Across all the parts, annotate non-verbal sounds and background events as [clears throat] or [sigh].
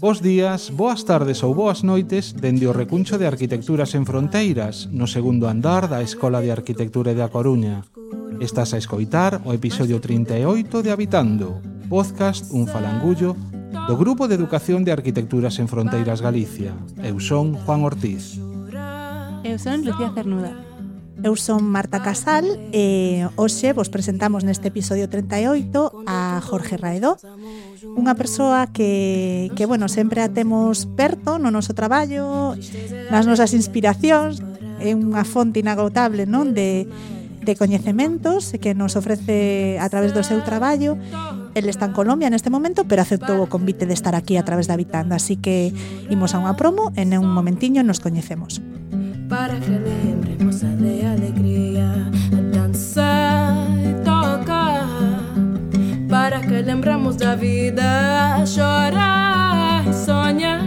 Bos días, boas tardes ou boas noites dende o recuncho de Arquitecturas en Fronteiras, no segundo andar da Escola de Arquitectura de A Coruña. Estás a escoitar o episodio 38 de Habitando, podcast Un Falangullo do Grupo de Educación de Arquitecturas en Fronteiras Galicia. Eu son Juan Ortiz. Eu son Lucía Cernuda. Eu son Marta Casal e hoxe vos presentamos neste episodio 38 a Jorge Raedó, unha persoa que, que bueno, sempre a temos perto no noso traballo, nas nosas inspiracións, é unha fonte inagotable non de, de coñecementos que nos ofrece a través do seu traballo. El está en Colombia neste momento, pero aceptou o convite de estar aquí a través da Vitanda, así que imos a unha promo e en un momentiño nos coñecemos. Para que lembremos a de que lembramos da vida, chorar e sonhar,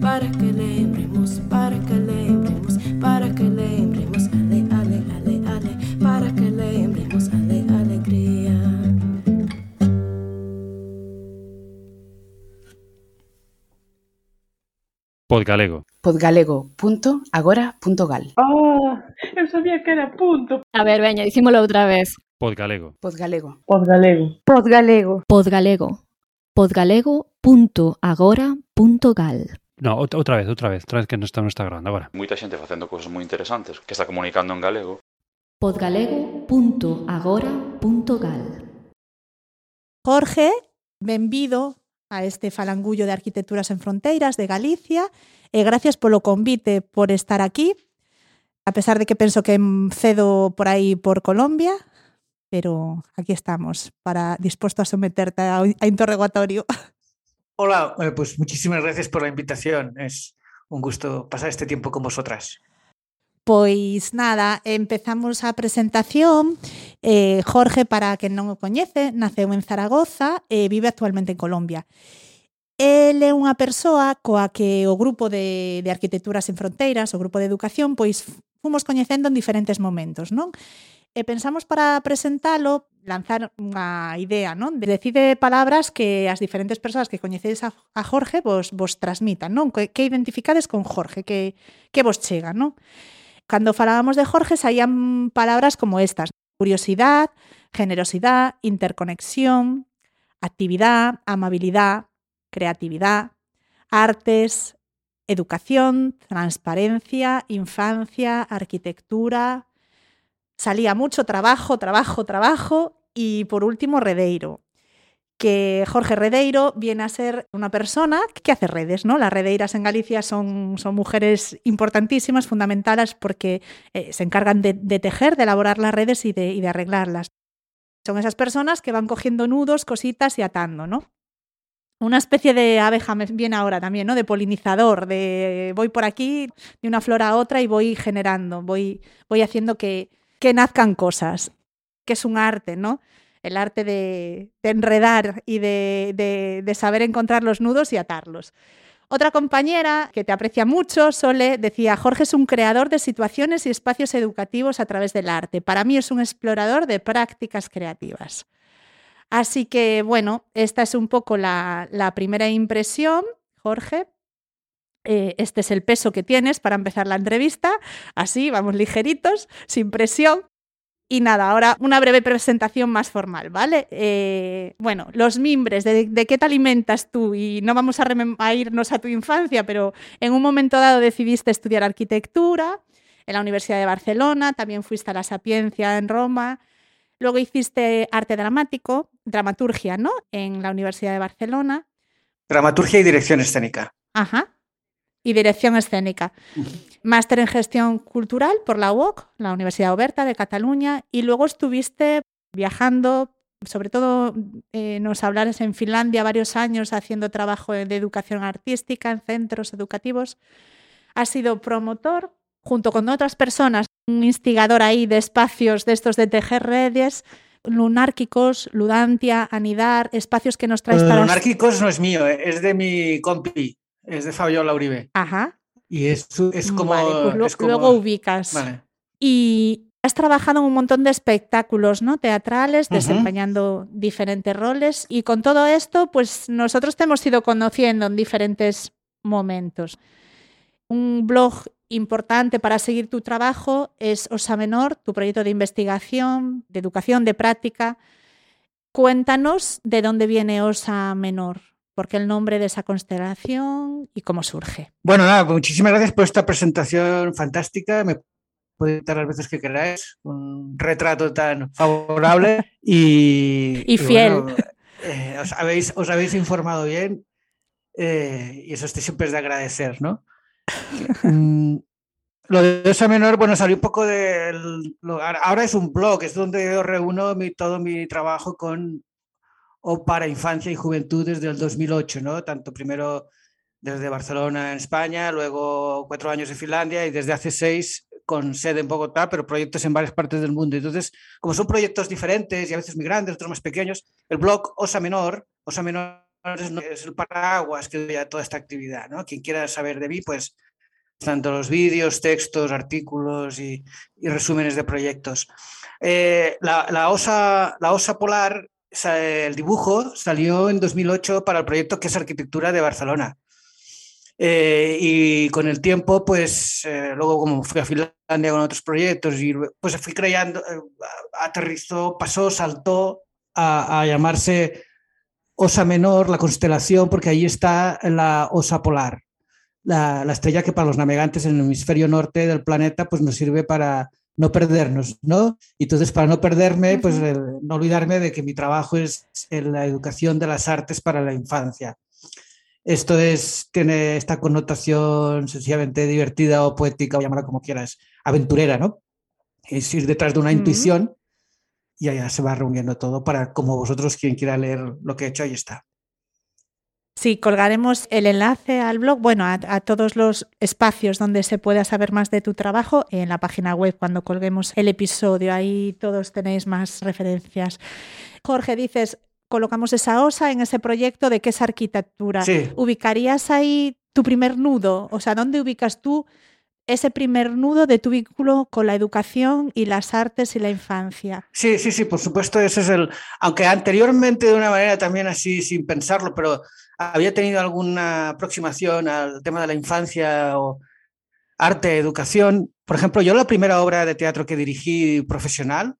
para que lembremos, para que lembremos, para que lembremos, ale, ale, ale, ale, para que lembremos a de alegria. Podgalego. podgalego.agora.gal. Oh, ah, eu sabía que era punto. A ver, veña, dicímolo outra vez. Podgalego. Podgalego. Podgalego. Podgalego. Podgalego. Podgalego.agora.gal. No, outra vez, outra vez, outra vez que non está, non está grabando agora. Moita xente facendo cousas moi interesantes que está comunicando en galego. podgalego.agora.gal. Jorge, benvido a este falangullo de Arquitecturas en Fronteiras de Galicia e gracias polo convite por estar aquí, a pesar de que penso que em cedo por aí por Colombia, pero aquí estamos para dispuesto a someterte a, a interrogatorio. Hola, eh, pues muchísimas gracias por la invitación. Es un gusto pasar este tiempo con vosotras. Pois nada, empezamos a presentación. Eh, Jorge, para quen non o coñece, naceu en Zaragoza e vive actualmente en Colombia. El é unha persoa coa que o grupo de, de Arquitecturas en Fronteiras, o grupo de Educación, pois fomos coñecendo en diferentes momentos, non? E pensamos para presentalo lanzar unha idea, non? De Decide palabras que as diferentes persoas que coñecedes a, a Jorge vos, vos transmitan, non? Que, que identificades con Jorge, que, que vos chega, non? Cando falábamos de Jorge saían palabras como estas, curiosidad, generosidad, interconexión, actividad, amabilidad, creatividad, artes, educación, transparencia, infancia, arquitectura. Salía mucho trabajo, trabajo, trabajo y por último Redeiro que Jorge Redeiro viene a ser una persona que hace redes, ¿no? Las redeiras en Galicia son, son mujeres importantísimas, fundamentales, porque eh, se encargan de, de, tejer, de elaborar las redes y de, y de, arreglarlas. Son esas personas que van cogiendo nudos, cositas y atando, ¿no? Una especie de abeja viene ahora también, ¿no? De polinizador, de voy por aquí, de una flor a otra y voy generando, voy, voy haciendo que, que nazcan cosas, que es un arte, ¿no? el arte de, de enredar y de, de, de, saber encontrar los nudos y atarlos. Otra compañera que te aprecia mucho, Sole, decía, Jorge es un creador de situaciones y espacios educativos a través del arte. Para mí es un explorador de prácticas creativas. Así que, bueno, esta es un poco la, primera impresión, Jorge. Eh, este es el peso que tienes para empezar la entrevista. Así, vamos ligeritos, sin presión. Y nada, ahora una breve presentación más formal, ¿vale? Eh, bueno, los mimbres, de, de, qué te alimentas tú? Y no vamos a, a, irnos a tu infancia, pero en un momento dado decidiste estudiar arquitectura en la Universidad de Barcelona, también fuiste a la Sapiencia en Roma, luego hiciste arte dramático, dramaturgia, ¿no? En la Universidad de Barcelona. Dramaturgia y dirección escénica. Ajá. Y dirección escénica. Máster en gestión cultural por la UOC, la Universidad Oberta de Cataluña, y luego estuviste viajando sobre todo eh, nos hablaras en Finlandia varios años haciendo trabajo de educación artística en centros educativos. Has sido promotor junto con otras personas, un instigador ahí de espacios de estos de tejer redes, lunárquicos, ludantia, anidar, espacios que nos traes para... Lunárquicos no es mío, eh, es de mi compi, es de Fabiola Uribe. Ajá. Y es, es como... Vale, pues lo- es como- luego ubicas. Vale. Y has trabajado en un montón de espectáculos ¿no? teatrales, desempeñando diferentes roles. Y con todo esto, pues nosotros te hemos ido conociendo en diferentes momentos. Un blog importante para seguir tu trabajo es Osa Menor, tu proyecto de investigación, de educación, de práctica. Cuéntanos de dónde viene Osa Menor, por qué el nombre de esa constelación y cómo surge. Bueno, nada, pues muchísimas gracias por esta presentación fantástica. Me podéis invitar las veces que queráis. Un retrato tan favorable y, Y fiel. bueno, eh, os, habéis, os habéis informado bien eh, y eso estoy siempre es de agradecer, ¿no? Mm, Lo de Osa Menor, bueno, salió un poco del... lo- ahora- es un blog, es donde yo reúno todo mi trabajo con o para infancia y juventud desde el 2008, ¿no? Tanto primero desde Barcelona en España, luego cuatro años en Finlandia y desde hace seis con sede en Bogotá, pero proyectos en varias partes del mundo. Entonces, como son proyectos diferentes y a veces muy grandes, otros más pequeños, el blog Osa Menor, Osa Menor es, el paraguas que doy a toda esta actividad, ¿no? Quien quiera saber de mí, pues tanto los vídeos, textos, artículos y, y resúmenes de proyectos. Eh, la, la osa, la osa polar, el dibujo salió en 2008 para el proyecto que es Arquitectura de Barcelona. Eh, y con el tiempo, pues eh, luego como fui a Finlandia con otros proyectos y pues fui creando, eh, aterrizó, pasó, saltó a, a llamarse Osa Menor, la constelación, porque ahí está la Osa Polar, la, la estrella que para los navegantes en el hemisferio norte del planeta pues nos sirve para no perdernos, ¿no? Y entonces para no perderme, pues el- no olvidarme de que mi trabajo es en la educación de las artes para la infancia. Esto es, tiene esta connotación sencillamente divertida o poética, o llámala como quieras, aventurera, ¿no? Es ir detrás de una intuición y allá se va reuniendo todo para, como vosotros, quien quiera leer lo que he hecho, ahí está. Sí, colgaremos el enlace al blog, bueno, a, a todos los espacios donde se pueda saber más de tu trabajo en la página web cuando colguemos el episodio. Ahí todos tenéis más referencias. Jorge, dices, colocamos esa osa en ese proyecto de qué es arquitectura. Sí. ¿Ubicarías ahí tu primer nudo? O sea, ¿dónde ubicas tú ese primer nudo de tu vínculo con la educación y las artes y la infancia? Sí, sí, sí, por supuesto, ese es el, aunque anteriormente de una manera también así sin pensarlo, pero había tenido alguna aproximación al tema de la infancia o arte, educación. Por ejemplo, yo la primera obra de teatro que dirigí profesional,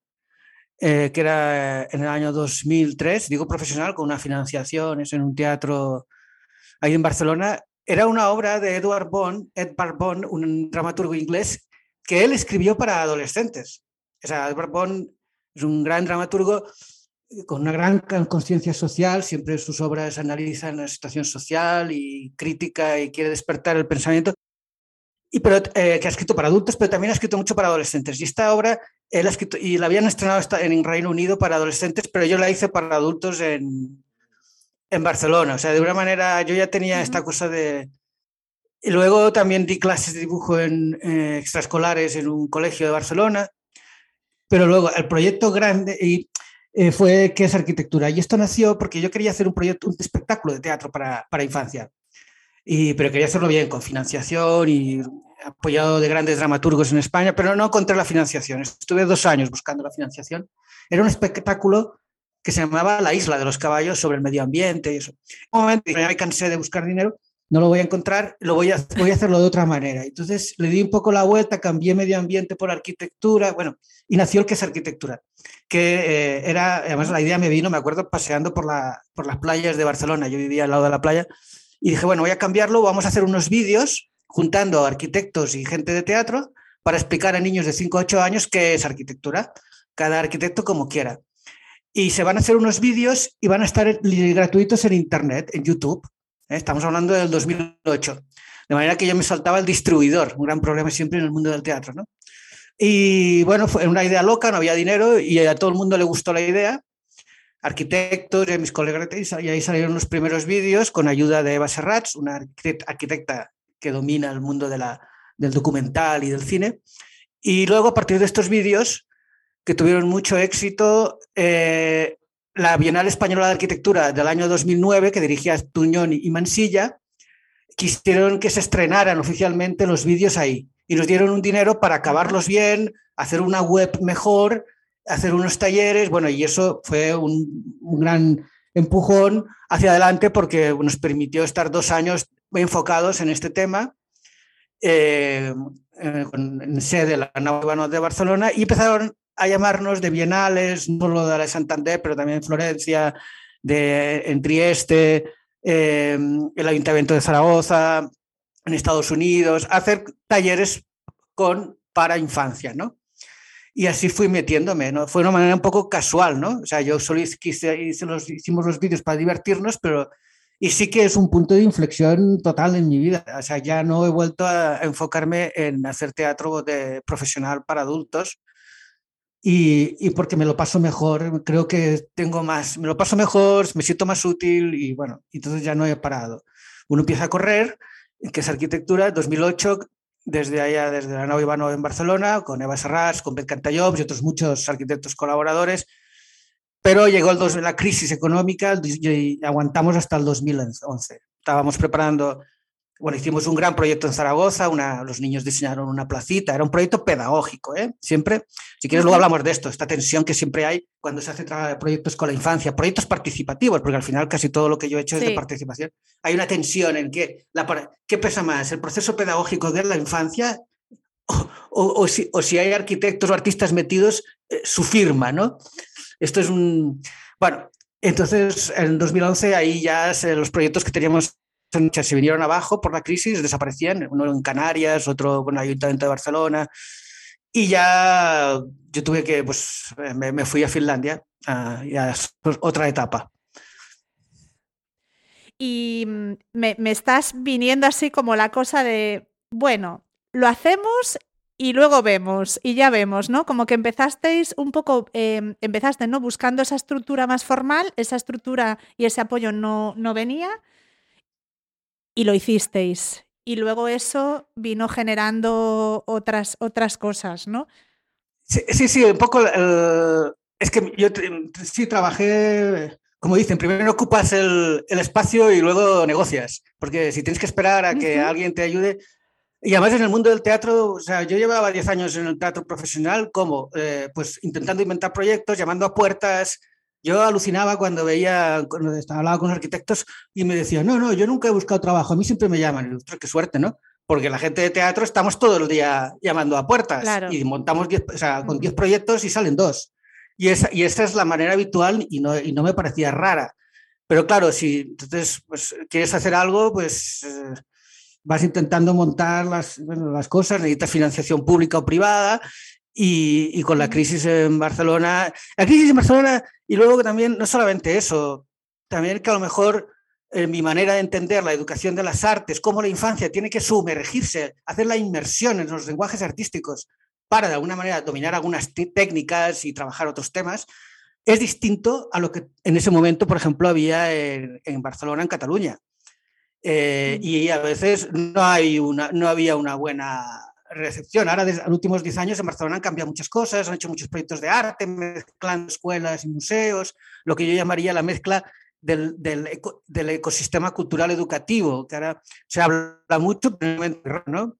eh, que era en el año 2003, digo profesional, con una financiación, es en un teatro ahí en Barcelona, era una obra de Edward Bond, Edward Bond, un dramaturgo inglés, que él escribió para adolescentes. O Edward Bond es un gran dramaturgo con una gran conciencia social, siempre sus obras analizan la situación social y crítica y quiere despertar el pensamiento, y pero, eh, que ha escrito para adultos, pero también ha escrito mucho para adolescentes. Y esta obra, él ha escrito, y la habían estrenado en Reino Unido para adolescentes, pero yo la hice para adultos en, en Barcelona. O sea, de una manera, yo ya tenía esta cosa de... Y luego también di clases de dibujo en eh, extraescolares en un colegio de Barcelona, pero luego el proyecto grande y, eh, fue ¿Qué es arquitectura? Y esto nació porque yo quería hacer un proyecto, un espectáculo de teatro para, para infancia. Y, pero quería hacerlo bien, con financiación y apoyado de grandes dramaturgos en España, pero no encontré la financiación. Estuve dos años buscando la financiación. Era un espectáculo que se llamaba La Isla de los Caballos sobre el medio ambiente y eso. Un momento ya me cansé de buscar dinero, no lo voy a encontrar, lo voy a, voy a hacerlo de otra manera. Entonces le di un poco la vuelta, cambié medio ambiente por arquitectura, bueno, y nació el que es arquitectura, que eh, era, además la idea me vino, me acuerdo, paseando por, la, por las playas de Barcelona, yo vivía al lado de la playa, y dije, bueno, voy a cambiarlo, vamos a hacer unos vídeos juntando arquitectos y gente de teatro para explicar a niños de 5 a 8 años qué es arquitectura, cada arquitecto como quiera. Y se van a hacer unos vídeos y van a estar gratuitos en Internet, en YouTube. ¿eh? Estamos hablando del 2008. De manera que yo me saltaba el distribuidor, un gran problema siempre en el mundo del teatro. ¿no? Y bueno, fue una idea loca, no había dinero y a todo el mundo le gustó la idea. arquitectos y mis colegas, y ahí salieron los primeros vídeos con ayuda de Eva Serrats, una arquitecta que domina el mundo de la, del documental y del cine. Y luego, a partir de estos vídeos, que tuvieron mucho éxito, eh, la Bienal Española de Arquitectura del año 2009, que dirigía Tuñón y Mansilla, quisieron que se estrenaran oficialmente los vídeos ahí y nos dieron un dinero para acabarlos bien, hacer una web mejor, hacer unos talleres, bueno, y eso fue un, gran empujón hacia adelante porque nos permitió estar dos años enfocados en este tema, eh, en sede de la Nau de Barcelona, y empezaron a llamarnos de bienales, no solo de la Santander, pero también en Florencia, de, en Trieste, eh, el Ayuntamiento de Zaragoza, en Estados Unidos, hacer talleres con, para infancia, ¿no? Y así fui metiéndome, ¿no? Fue una manera un poco casual, ¿no? O sea, yo solo quise, hice los, hicimos los vídeos para divertirnos, pero y sí que es un punto de inflexión total en mi vida. O sea, ya no he vuelto a enfocarme en hacer teatro de profesional para adultos, y, y, porque me lo paso mejor, creo que tengo más, me lo paso mejor, me siento más útil y bueno, entonces ya no he parado. Uno empieza a correr, que es arquitectura, 2008, desde allá, desde la nave Ivano en Barcelona, con Eva Serrats, con Beth Cantallops y otros muchos arquitectos colaboradores, pero llegó el dos, la crisis económica y aguantamos hasta el 2011. Estábamos preparando bueno, hicimos un gran proyecto en Zaragoza, una, los niños diseñaron una placita, era un proyecto pedagógico, ¿eh? Siempre, si quieres luego hablamos de esto, esta tensión que siempre hay cuando se hace proyectos con la infancia, proyectos participativos, porque al final casi todo lo que yo he hecho es de participación. Hay una tensión en que, la, ¿qué pesa más? ¿El proceso pedagógico de la infancia o, si, o si, hay arquitectos o artistas metidos, eh, su firma, ¿no? Esto es un... Bueno, entonces en 2011 ahí ya los proyectos que teníamos se vinieron abajo por la crisis, desaparecían, uno en Canarias, otro con el Ayuntamiento de Barcelona, y ya yo tuve que, pues me, fui a Finlandia, a otra etapa. Y mm, me, me estás viniendo así como la cosa de, bueno, lo hacemos y luego vemos, y ya vemos, ¿no? Como que empezasteis un poco, eh, empezaste, ¿no? Buscando esa estructura más formal, esa estructura y ese apoyo no, no venía, y lo hicisteis. Y luego eso vino generando otras, otras cosas, ¿no? Sí, sí, un poco. es que yo sí trabajé, como dicen, primero ocupas el, el, espacio y luego negocias. Porque si tienes que esperar a que alguien te ayude. Y además en el mundo del teatro, o sea, yo llevaba 10 años en el teatro profesional, como eh, pues intentando inventar proyectos, llamando a puertas, yo alucinaba cuando veía, cuando hablando con arquitectos y me decían, no, no, yo nunca he buscado trabajo, a mí siempre me llaman. Y qué suerte, ¿no? Porque la gente de teatro estamos todo el día llamando a puertas y montamos diez, o sea, con 10 proyectos y salen dos. Y esa, y esa es la manera habitual y no, y no me parecía rara. Pero claro, si entonces pues, quieres hacer algo, pues eh, vas intentando montar las, bueno, las cosas, necesitas financiación pública o privada y, con la crisis en Barcelona, la crisis en Barcelona y luego también, no solamente eso, también que a lo mejor en mi manera de entender la educación de las artes, cómo la infancia tiene que sumergirse, hacer la inmersión en los lenguajes artísticos para de alguna manera dominar algunas técnicas y trabajar otros temas, es distinto a lo que en ese momento, por ejemplo, había en, Barcelona, en Cataluña. Eh, y a veces no, hay una, no había una buena recepción. Ahora, desde los últimos 10 años en Barcelona han cambiado muchas cosas, han hecho muchos proyectos de arte, mezclando escuelas y museos, lo que yo llamaría la mezcla del, del, del ecosistema cultural educativo, que ahora se habla mucho, ¿no?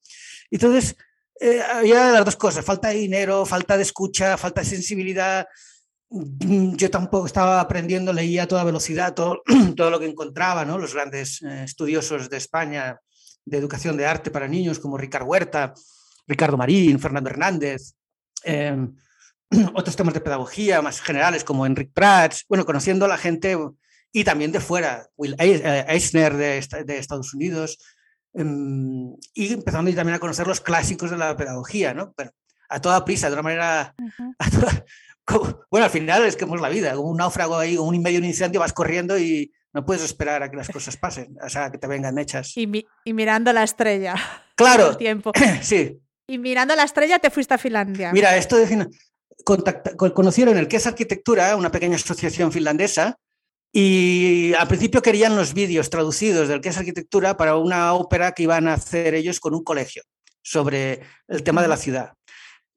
Entonces, eh, había las dos cosas, falta de dinero, falta de escucha, falta de sensibilidad. Mm, yo tampoco estaba aprendiendo, leía a toda velocidad todo, [clears throat] todo lo que encontraba, ¿no? Los grandes eh, estudiosos de España de educación de arte para niños como Ricardo Huerta, Ricardo Marín, Fernando Hernández, em, [clears throat] otros temas de pedagogía más generales como Enric Prats, bueno, conociendo a la gente y también de fuera, Will eh, Eisner de, Estados Unidos, em, y empezando también a conocer los clásicos de la pedagogía, ¿no? a toda prisa, de una manera... [laughs] bueno, al final es que es la vida, como un náufrago ahí, como un medio de incendio, vas corriendo y no puedes esperar a que las cosas pasen, o sea, que te vengan hechas. Y, y mirando la estrella. Claro. [laughs] tiempo. [clears throat] sí. Y mirando la estrella te fuiste a Finlandia. Mira, esto de contacta- co- conocieron el que es arquitectura, una pequeña asociación finlandesa, y al principio querían los vídeos traducidos del que es arquitectura para una ópera que iban a hacer ellos con un colegio sobre el tema de la ciudad.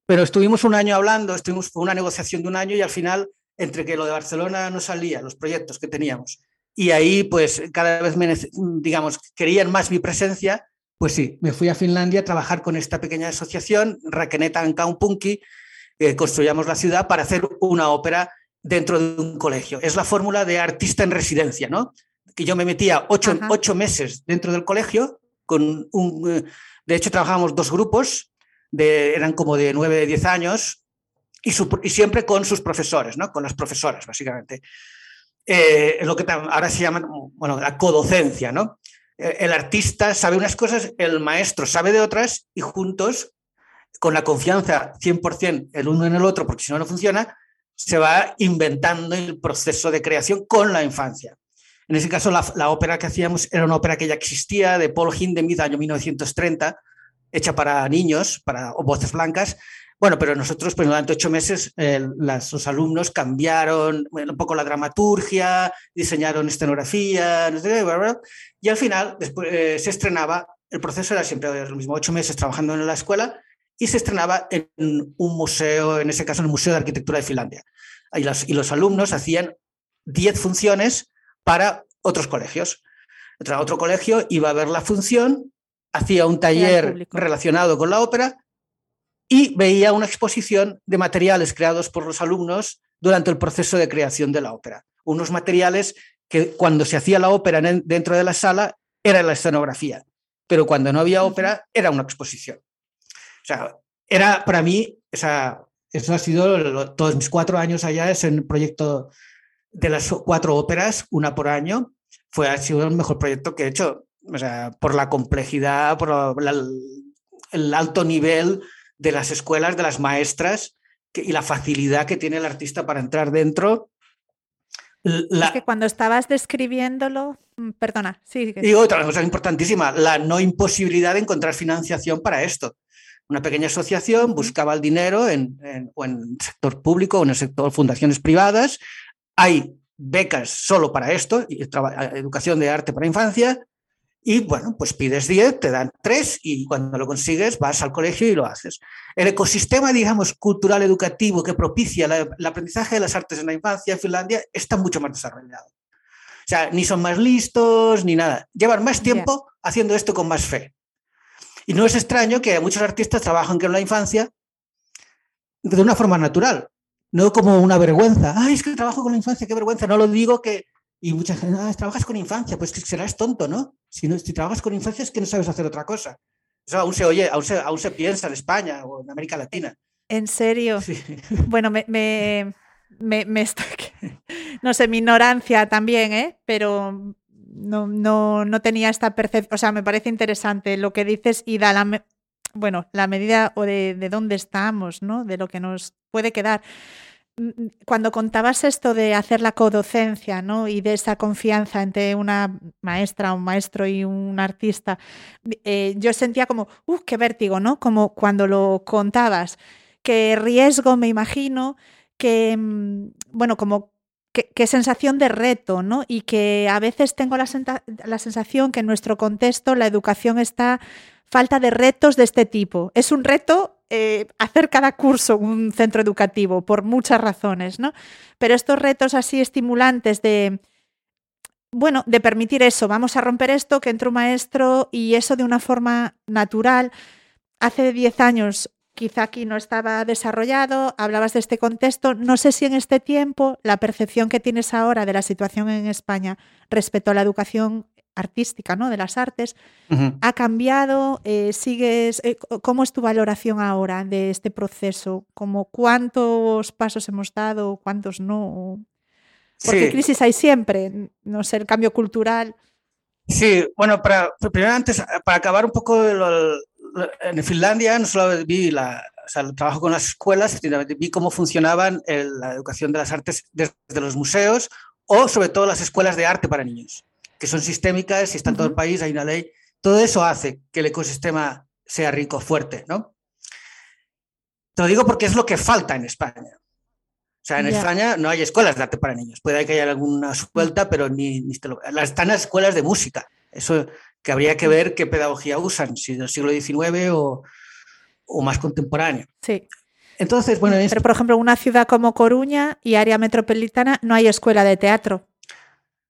Pero estuvimos un año hablando, estuvimos con una negociación de un año y al final, entre que lo de Barcelona no salía, los proyectos que teníamos, y ahí pues cada vez me, digamos, querían más mi presencia, pues sí, me fui a Finlandia a trabajar con esta pequeña asociación, Rakeneta en Kaupunki, eh, construyamos la ciudad para hacer una ópera dentro de un colegio. Es la fórmula de artista en residencia, ¿no? Que yo me metía ocho, ocho meses dentro del colegio, con un, eh, de hecho trabajábamos dos grupos, de, eran como de 9, 10 años, y, su- y siempre con sus profesores, ¿no? Con las profesoras, básicamente. Eh, lo que ahora se llama, bueno, la codocencia, ¿no? Eh, El artista sabe unas cosas, el maestro sabe de otras, y juntos, con la confianza 100% el uno en el otro, porque si no, no funciona, se va inventando el proceso de creación con la infancia. En ese caso, la, ópera que hacíamos era una ópera que ya existía, de Paul Hindemith, año 1930, hecha para niños, para voces blancas. Bueno, pero nosotros, pues durante ocho meses, eh, las- los alumnos cambiaron bueno, un poco la dramaturgia, diseñaron escenografía, no sé qué, bla, bla, y al final después, eh, se estrenaba, el proceso era siempre lo mismo, ocho meses trabajando en la escuela, y se estrenaba en un museo, en ese caso en el Museo de Arquitectura de Finlandia. Y los, y los alumnos hacían 10 funciones para otros colegios. Otro, otro colegio iba a ver la función, hacía un taller relacionado con la ópera y veía una exposición de materiales creados por los alumnos durante el proceso de creación de la ópera. Unos materiales que cuando se hacía la ópera en- dentro de la sala era la escenografía, pero cuando no había ópera era una exposición. O sea, era para mí, o sea, eso ha sido lo- todos mis cuatro años allá, es el proyecto de las cuatro óperas, una por año, fue, ha sido el mejor proyecto que he hecho, o sea, por la complejidad, por la- la- el alto nivel de las escuelas, de las maestras que- y la facilidad que tiene el artista para entrar dentro. La, Es que cuando estabas describiéndolo, mm, perdona, sí, que- y otra cosa importantísima, la no imposibilidad de encontrar financiación para esto. Una pequeña asociación buscaba el dinero en, en- o en el sector público o en el sector fundaciones privadas. Hay becas solo para esto, y traba- educación de arte para infancia, y bueno, pues pides 10, te dan 3 y cuando lo consigues vas al colegio y lo haces. El ecosistema, digamos, cultural educativo que propicia la- el aprendizaje de las artes en la infancia en Finlandia está mucho más desarrollado. O sea, ni son más listos ni nada. Llevan más tiempo haciendo esto con más fe. Y no es extraño que muchos artistas trabajan con la infancia de una forma natural, no como una vergüenza. Ay, es que trabajo con la infancia, qué vergüenza. No lo digo que. Y mucha gente, ah, trabajas con infancia, pues que serás tonto, ¿no? Si, no, si trabajas con infancia es que no sabes hacer otra cosa. Eso aún se oye, aún se, aún se piensa en España o en América Latina. en serio. Sí. [laughs] Bueno, me, me, me, me está- no sé, mi ignorancia también, ¿eh? Pero no, no, no tenía esta percepción. O sea, me parece interesante lo que dices y da la, me- bueno, la medida o de, de dónde estamos, ¿no? De lo que nos puede quedar. Cuando contabas esto de hacer la codocencia, ¿no? Y de esa confianza entre una maestra, un maestro y un artista, eh, yo sentía como, ¡uh, qué vértigo, ¿no? Como cuando lo contabas qué riesgo me imagino, que, mm, bueno, como qué, sensación de reto, ¿no? Y que a veces tengo la, la sensación que en nuestro contexto la educación está falta de retos de este tipo. Es un reto eh, hacer cada curso un centro educativo por muchas razones, ¿no? Pero estos retos así estimulantes de, bueno, de permitir eso, vamos a romper esto, que entre un maestro y eso de una forma natural. Hace 10 años quizá aquí no estaba desarrollado, hablabas de este contexto, no sé si en este tiempo la percepción que tienes ahora de la situación en España respecto a la educación artística, ¿no? de las artes, ha cambiado, eh, sigues, eh, ¿cómo es tu valoración ahora de este proceso? Como cuántos pasos hemos dado, cuántos no? Porque Sí. crisis hay siempre, no sé, el cambio cultural. Sí, bueno, para, primero antes, para acabar un poco, lo- en Finlandia no solo vi la, o sea, el trabajo con las escuelas, sino vi cómo funcionaban el- la educación de las artes desde los museos o sobre todo las escuelas de arte para niños, que son sistémicas y está en todo el país, hay una ley. Todo eso hace que el ecosistema sea rico, fuerte, ¿no? Te lo digo porque es lo que falta en España. O sea, en. España no hay escuelas de arte para niños. Puede que haya alguna suelta, pero ni, ni te lo- las- están las escuelas de música. Eso que habría que ver qué pedagogía usan, si del siglo XIX o, o más contemporáneo. Sí. Entonces, bueno, en Pero, por ejemplo, en una ciudad como Coruña y área metropolitana no hay escuela de teatro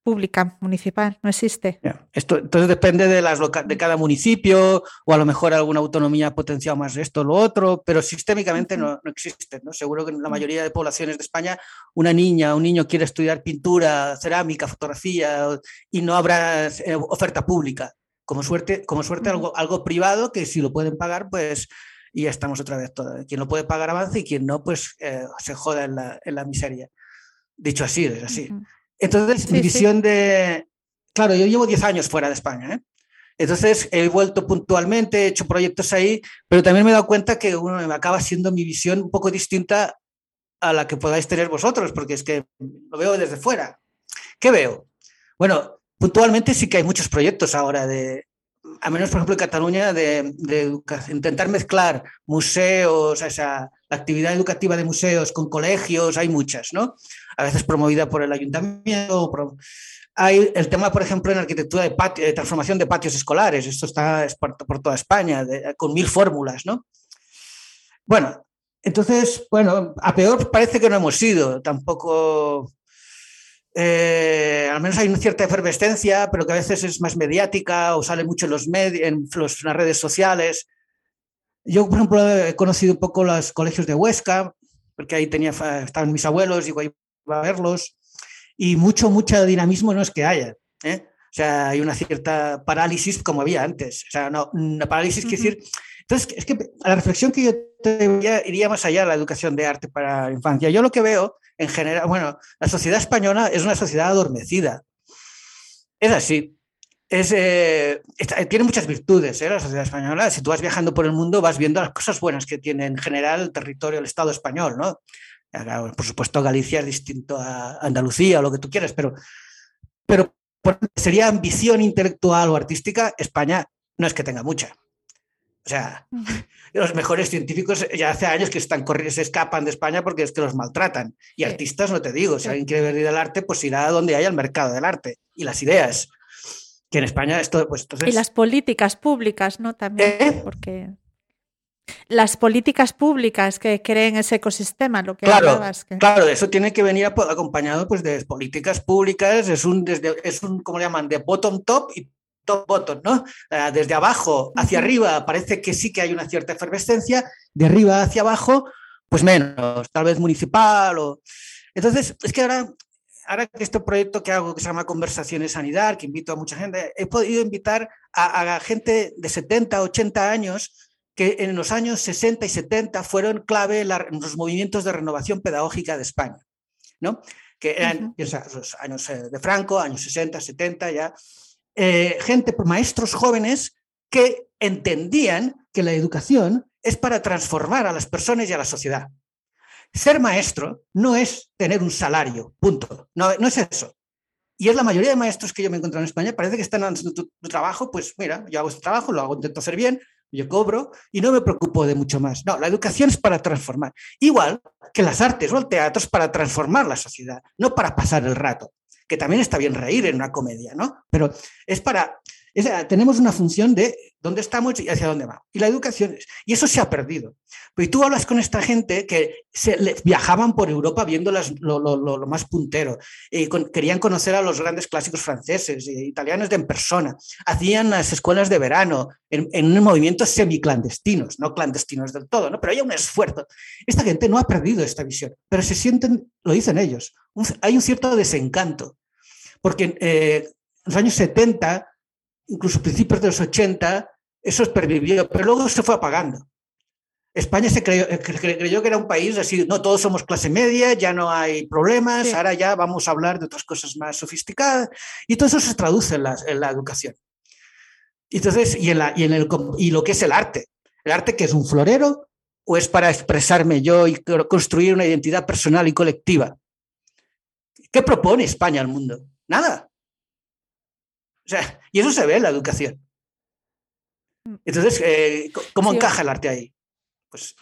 pública, municipal, no existe. Esto entonces depende de, las loca- de cada municipio o a lo mejor alguna autonomía ha potenciado más esto o lo otro, pero sistémicamente no, no existe. ¿no? Seguro que en la mayoría de poblaciones de España una niña, un niño quiere estudiar pintura, cerámica, fotografía o- y no habrá eh, oferta pública. Como suerte, como suerte algo, algo privado que si lo pueden pagar, pues y ya estamos otra vez todo. Quien lo puede pagar avanza y quien no, pues eh, se joda en la, en la miseria. Dicho así, es así. Entonces, Sí, mi sí. visión de... Claro, yo llevo 10 años fuera de España, ¿eh? Entonces, he vuelto puntualmente, he hecho proyectos ahí, pero también me he dado cuenta que uno acaba siendo mi visión un poco distinta a la que podáis tener vosotros, porque es que lo veo desde fuera. ¿Qué veo? Bueno, puntualmente sí que hay muchos proyectos ahora de, a menos por ejemplo en Cataluña, de, de intentar mezclar museos, o sea, la actividad educativa de museos con colegios, hay muchas, ¿no? A veces promovida por el ayuntamiento. Hay el tema, por ejemplo, en arquitectura de, patio, de transformación de patios escolares. Esto está es por, toda España, con mil fórmulas, ¿no? Bueno, entonces, bueno, a peor parece que no hemos ido. Tampoco eh, al menos hay una cierta efervescencia, pero que a veces es más mediática o sale mucho en, los en los- las redes sociales. Yo, por ejemplo, he conocido un poco los colegios de Huesca, porque ahí tenía, estaban mis abuelos y iba a verlos, y mucho, mucho dinamismo no es que haya. ¿eh? O sea, hay una cierta parálisis como había antes. O sea, no, una parálisis quiere Ujú. decir... Entonces, es que la reflexión que yo te iría, más allá de la educación de arte para la infancia. Yo lo que veo, en general, bueno, la sociedad española es una sociedad adormecida. Es así. Es, eh, tiene muchas virtudes ¿eh? la sociedad española. Si tú vas viajando por el mundo, vas viendo las cosas buenas que tiene en general el territorio, el Estado español. ¿no? Por supuesto, Galicia es distinto a Andalucía o lo que tú quieras, pero, pero sería ambición intelectual o artística, España no es que tenga mucha. O sea, [laughs] los mejores científicos ya hace años que están corri- se escapan de España porque es que los maltratan. Y artistas, no te digo, si alguien quiere ver del arte, pues irá a donde haya el mercado del arte y las ideas. Que en España esto, pues entonces... Y las políticas públicas, ¿no? También, ¿Eh? porque las políticas públicas que creen ese ecosistema, lo que Claro, que- Claro, eso tiene que venir acompañado pues, de políticas públicas, es un, desde, es un, ¿cómo le llaman? De bottom top y top bottom, ¿no? Eh, desde abajo hacia arriba parece que sí que hay una cierta efervescencia, de arriba hacia abajo, pues menos, tal vez municipal o... Entonces, es que ahora, ahora que este proyecto que hago que se llama Conversaciones Sanidad, que invito a mucha gente, he podido invitar a, a gente de 70, 80 años que en los años 60 y 70 fueron clave en, la- en los movimientos de renovación pedagógica de España, ¿no? Que eran los años eh, de Franco, años 60, 70 ya, eh, gente, maestros jóvenes que entendían que la educación es para transformar a las personas y a la sociedad. Ser maestro no es tener un salario, punto. No, no es eso. Y es la mayoría de maestros que yo me he encontrado en España, parece que están haciendo tu, tu trabajo, pues mira, yo hago este trabajo, lo hago, intento hacer bien, yo cobro y no me preocupo de mucho más. No, la educación es para transformar. Igual que las artes o el teatro es para transformar la sociedad, no para pasar el rato, que también está bien reír en una comedia, ¿no? Pero es para... es- tenemos una función de dónde estamos y hacia dónde vamos. Y la educación es... Y eso se ha perdido. Pues tú hablas con esta gente que se, le- viajaban por Europa viendo las- lo, lo- lo- más puntero, con- querían conocer a los grandes clásicos franceses, e italianos de en persona, hacían las escuelas de verano en, en movimientos semiclandestinos, no clandestinos del todo, ¿no? pero hay un esfuerzo. Esta gente no ha perdido esta visión, pero se sienten, lo dicen ellos, un- hay un cierto desencanto, porque eh, en los años 70, incluso principios de los 80, eso pervivió, pero luego se fue apagando. España se creyó, eh, cre- cre- creyó que era un país así, no todos somos clase media, ya no hay problemas, Sí. ahora ya vamos a hablar de otras cosas más sofisticadas y todo eso se traduce en la, en la educación. Y Entonces, y, en la, y, en el, y lo que es el arte, el arte que es un florero o es para expresarme yo y construir una identidad personal y colectiva. ¿Qué propone España al mundo? Nada. O sea, y eso se ve en la educación. Entonces, eh, ¿cómo Sí. encaja el arte ahí? Pues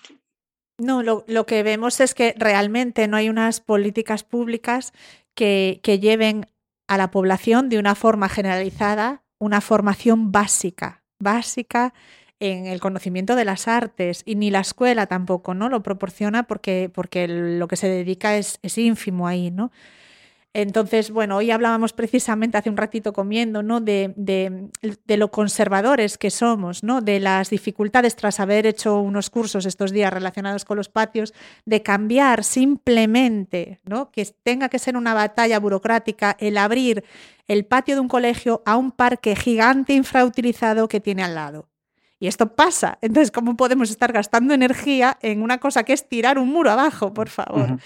No, lo, lo, que vemos es que realmente no hay unas políticas públicas que, que lleven a la población de una forma generalizada una formación básica, básica en el conocimiento de las artes y ni la escuela tampoco no lo proporciona porque, porque lo que se dedica es, es ínfimo ahí, ¿no? Entonces, bueno, hoy hablábamos precisamente hace un ratito comiendo, ¿no? De, de, de, lo conservadores que somos, ¿no? De las dificultades tras haber hecho unos cursos estos días relacionados con los patios, de cambiar simplemente, ¿no? Que tenga que ser una batalla burocrática el abrir el patio de un colegio a un parque gigante infrautilizado que tiene al lado. Y esto pasa. Entonces, ¿cómo podemos estar gastando energía en una cosa que es tirar un muro abajo, por favor? Uh -huh.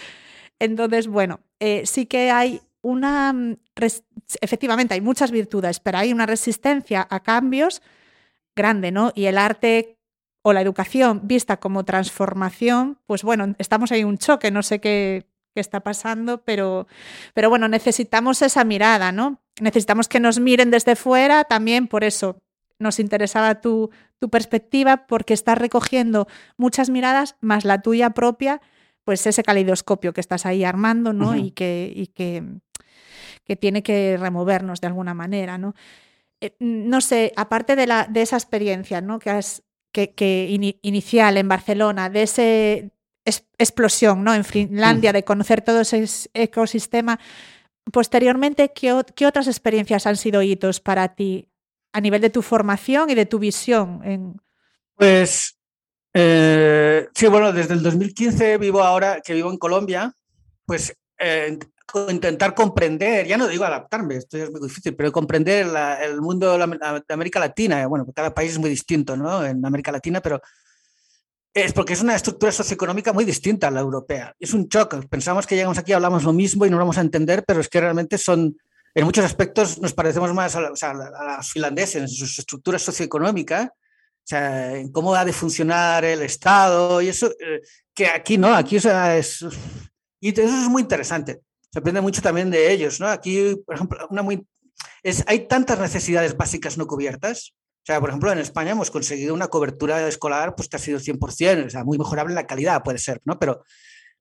Entonces, bueno, eh, sí que hay una, mm, efectivamente hay muchas virtudes, pero hay una resistencia a cambios grande, ¿no? Y el arte o la educación vista como transformación, pues bueno, estamos ahí un choque, no sé qué, está pasando, pero, pero bueno, necesitamos esa mirada, ¿no? Necesitamos que nos miren desde fuera también, por eso nos interesaba tu, tu perspectiva, porque estás recogiendo muchas miradas, más la tuya propia, pues ese caleidoscopio que estás ahí armando, ¿no? Uh -huh. Y, que, y que, que, tiene que removernos de alguna manera, ¿no? Eh, no sé, aparte de, la, de esa experiencia, ¿no? Que, has, que, que in, inicial en Barcelona, de esa es, explosión, ¿no? En Finlandia, uh -huh. de conocer todo ese ecosistema, posteriormente, ¿qué, ¿qué, otras experiencias han sido hitos para ti a nivel de tu formación y de tu visión? En... Pues eh, sí, bueno, desde el 2015 vivo ahora, que vivo en Colombia, pues eh, intentar comprender, ya no digo adaptarme, esto es muy difícil, pero comprender la, el mundo de, la, de, América Latina, bueno, cada país es muy distinto, ¿no? En América Latina, pero es porque es una estructura socioeconómica muy distinta a la europea. Es un choque. Pensamos que llegamos aquí, hablamos lo mismo y no lo vamos a entender, pero es que realmente son, en muchos aspectos nos parecemos más a, o sea, a los finlandeses en su estructura socioeconómica, o sea, cómo ha de funcionar el Estado y eso, eh, que aquí no, aquí o sea, es... Y eso es muy interesante. Se aprende mucho también de ellos, ¿no? Aquí, por ejemplo, una muy... Es, hay tantas necesidades básicas no cubiertas. O sea, por ejemplo, en España hemos conseguido una cobertura escolar pues, ha sido 100%, o sea, muy mejorable la calidad, puede ser, ¿no? Pero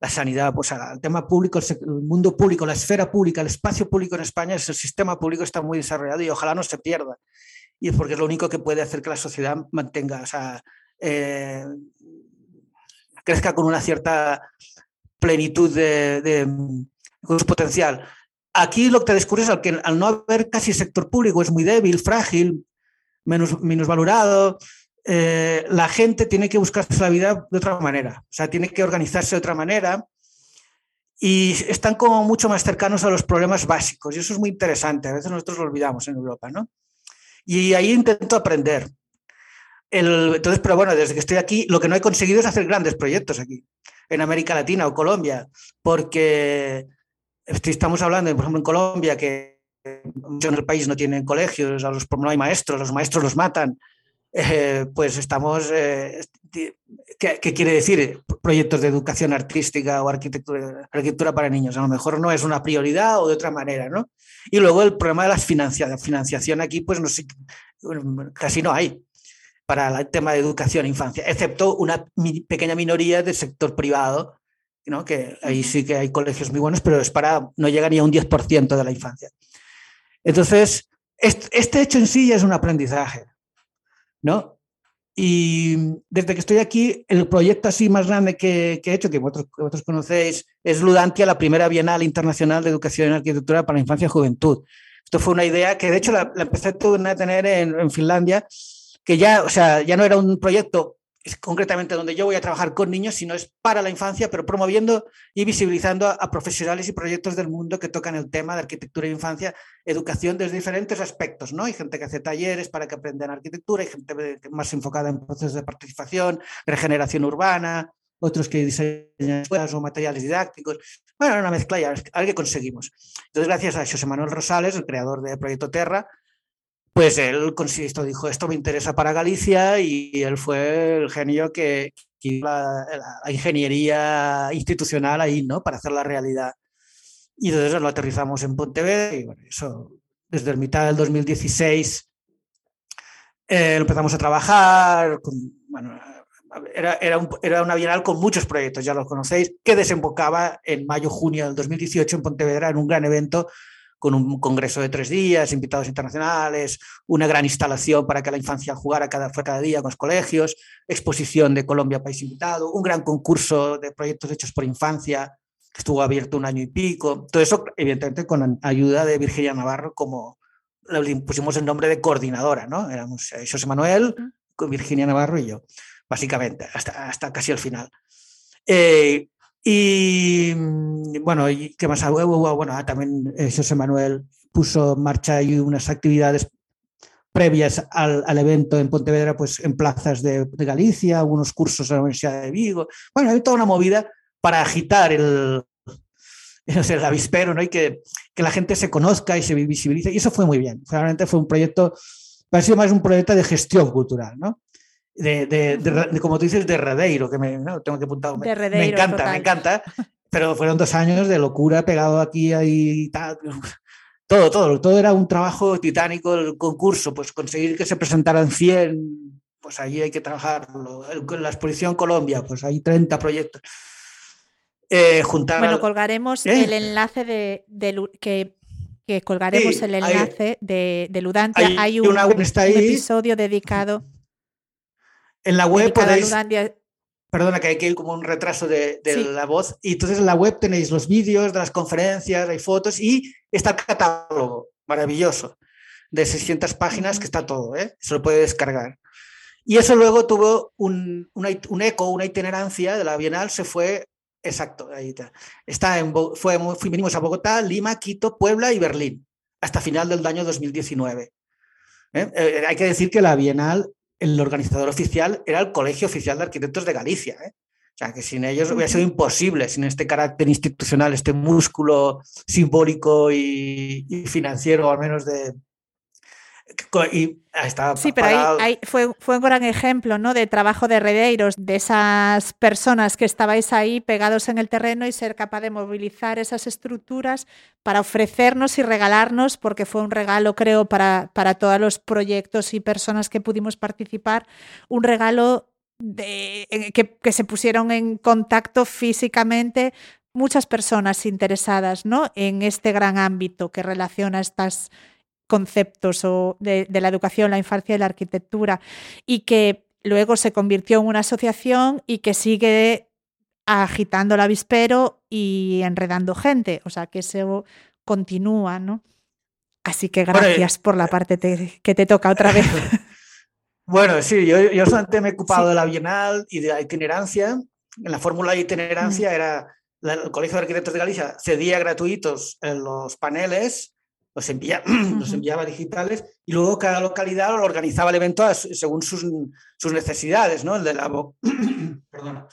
la sanidad, pues el tema público, el mundo público, la esfera pública, el espacio público en España, el sistema público está muy desarrollado y ojalá no se pierda y es porque es lo único que puede hacer que la sociedad mantenga, o sea, eh, crezca con una cierta plenitud de, su potencial. Aquí lo que te descubres es que al no haber casi sector público es muy débil, frágil, menos, menos valorado, eh, la gente tiene que buscarse la vida de otra manera, o sea, tiene que organizarse de otra manera y están como mucho más cercanos a los problemas básicos y eso es muy interesante, a veces nosotros lo olvidamos en Europa, ¿no? Y ahí intento aprender. El, entonces, pero bueno, desde que estoy aquí, lo que no he conseguido es hacer grandes proyectos aquí, en América Latina o Colombia, porque estamos hablando, por ejemplo, en Colombia, que en el país no tienen colegios, a los, no hay maestros, los maestros los matan, eh, pues estamos, eh, ¿qué, ¿qué, quiere decir? Proyectos de educación artística o arquitectura, arquitectura para niños. A lo mejor no es una prioridad o de otra manera, ¿no? Y luego el problema de la financia, financiación aquí, pues no sé, casi no hay para el tema de educación e infancia, excepto una pequeña minoría del sector privado, ¿no? que ahí sí que hay colegios muy buenos, pero es para, no llega ni a un 10% de la infancia. Entonces, este hecho en sí ya es un aprendizaje, ¿no? Y desde que estoy aquí, el proyecto así más grande que, que he hecho, que vosotros, vosotros, conocéis, es Ludantia, la primera Bienal Internacional de Educación en Arquitectura para la Infancia y Juventud. Esto fue una idea que, de hecho, la, la empecé a tener en, en, Finlandia, que ya, o sea, ya no era un proyecto concretamente donde yo voy a trabajar con niños, sino es para la infancia, pero promoviendo y visibilizando a, profesionales y proyectos del mundo que tocan el tema de arquitectura e infancia, educación desde diferentes aspectos, ¿no? Hay gente que hace talleres para que aprendan arquitectura, hay gente más enfocada en procesos de participación, regeneración urbana, otros que diseñan escuelas o materiales didácticos. Bueno, una mezcla ya, algo que conseguimos. Entonces, gracias a José Manuel Rosales, el creador de Proyecto Terra, pues él esto dijo, esto me interesa para Galicia y él fue el genio que, que la, la, ingeniería institucional ahí, ¿no? Para hacer la realidad. Y entonces lo aterrizamos en Pontevedra y bueno, eso desde el mitad del 2016 eh, empezamos a trabajar, con, bueno, era, era, un- era una bienal con muchos proyectos, ya los conocéis, que desembocaba en mayo-junio del 2018 en Pontevedra en un gran evento con un congreso de tres días, invitados internacionales, una gran instalación para que la infancia jugara cada, fue cada día con los colegios, exposición de Colombia País Invitado, un gran concurso de proyectos hechos por infancia que estuvo abierto un año y pico. Todo eso, evidentemente, con la ayuda de Virginia Navarro como le pusimos el nombre de coordinadora, ¿no? Éramos eh, José Manuel, con Virginia Navarro y yo, básicamente, hasta, hasta casi el final. Eh, y mm, bueno, ¿y ¿qué más? Hubo- Bueno, ah, también eh, José Manuel puso en marcha unas actividades previas al, al evento en Pontevedra, pues en plazas de, de Galicia, algunos cursos en la Universidad de Vigo. Bueno, hay toda una movida para agitar [laughs] el, el avispero, ¿no? Y que, que la gente se conozca y se visibilice. Y eso fue muy bien. Realmente fue un proyecto, ha sido más un proyecto de gestión cultural, ¿no? De, de- de- como tú dices, de Redeiro, que me no, tengo que apuntar. Me, De me Redeiro, encanta, total. me encanta. [laughs] Pero fueron dos años de locura pegado aquí ahí y tal. Todo, todo, todo era un trabajo titánico, el concurso, pues conseguir que se presentaran 100, pues allí hay que trabajarlo. La exposición Colombia, pues hay 30 proyectos. Eh, juntar Bueno, al- colgaremos ¿Eh? el enlace de, de que, que colgaremos Sí, el enlace de, de Ludantia. hay Hay, un, episodio dedicado, en la web podéis. Perdona, que hay como un retraso de, de Sí. la voz. Y entonces en la web tenéis los vídeos de las conferencias, hay fotos y está el catálogo maravilloso de 600 páginas que está todo, ¿eh? se lo puede descargar. Y eso luego tuvo un, eco, una itinerancia de la Bienal, se fue, exacto, ahí está. está en, fue, vinimos a Bogotá, Lima, Quito, Puebla y Berlín, hasta final del año 2019. ¿eh? Eh, hay que decir que la Bienal, el organizador oficial era el Colegio Oficial de Arquitectos de Galicia. ¿eh? O sea, que sin ellos hubiera sido imposible, sin este carácter institucional, este músculo simbólico y, y financiero, al menos de... Y Sí, pero ahí, fue, fue un gran ejemplo ¿no? de trabajo de redeiros, de esas personas que estabais ahí pegados en el terreno y ser capaz de movilizar esas estructuras para ofrecernos y regalarnos, porque fue un regalo, creo, para, para todos los proyectos y personas que pudimos participar, un regalo de, que, que se pusieron en contacto físicamente muchas personas interesadas ¿no? en este gran ámbito que relaciona estas conceptos o de, de la educación, la infancia y la arquitectura, y que luego se convirtió en una asociación y que sigue agitando el avispero y enredando gente. O sea, que eso continúa, ¿no? Así que Bueno, gracias por la parte te- que te toca otra vez. [laughs] Bueno, sí, yo, yo solamente me he ocupado Sí. de la Bienal y de la itinerancia. En la fórmula de itinerancia era el Colegio de Arquitectos de Galicia cedía gratuitos en los paneles, los, envía- [clears throat] los enviaba digitales y luego cada localidad lo organizaba el evento según sus, sus necesidades. ¿no? El de la, [clears throat] Perdona.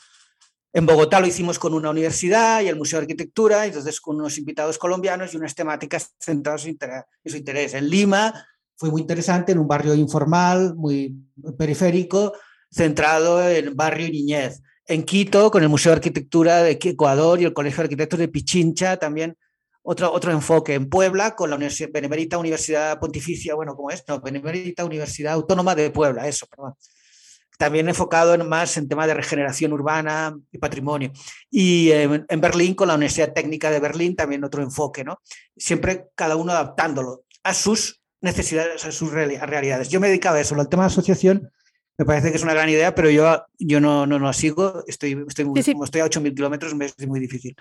En Bogotá lo hicimos con una universidad y el Museo de Arquitectura, y entonces con unos invitados colombianos y unas temáticas centradas en su inter- en su interés. En Lima fue muy interesante, en un barrio informal, muy periférico, centrado en barrio y niñez. En Quito, con el Museo de Arquitectura de Ecuador y el Colegio de Arquitectos de Pichincha, también otro, otro enfoque. En Puebla, con la Universi- Benemérita Universidad Pontificia, bueno, ¿cómo es? No, Benemérita Universidad Autónoma de Puebla, eso, perdón también enfocado en más en tema de regeneración urbana y patrimonio. Y eh, en Berlín, con la Universidad Técnica de Berlín, también otro enfoque, ¿no? Siempre cada uno adaptándolo a sus necesidades, a sus reali- realidades. Yo me dedicaba a eso, al tema de asociación, me parece que es una gran idea, pero yo, yo no, no, no sigo, estoy, estoy, muy- Sí, sí. como estoy a 8.000 kilómetros, me es muy difícil.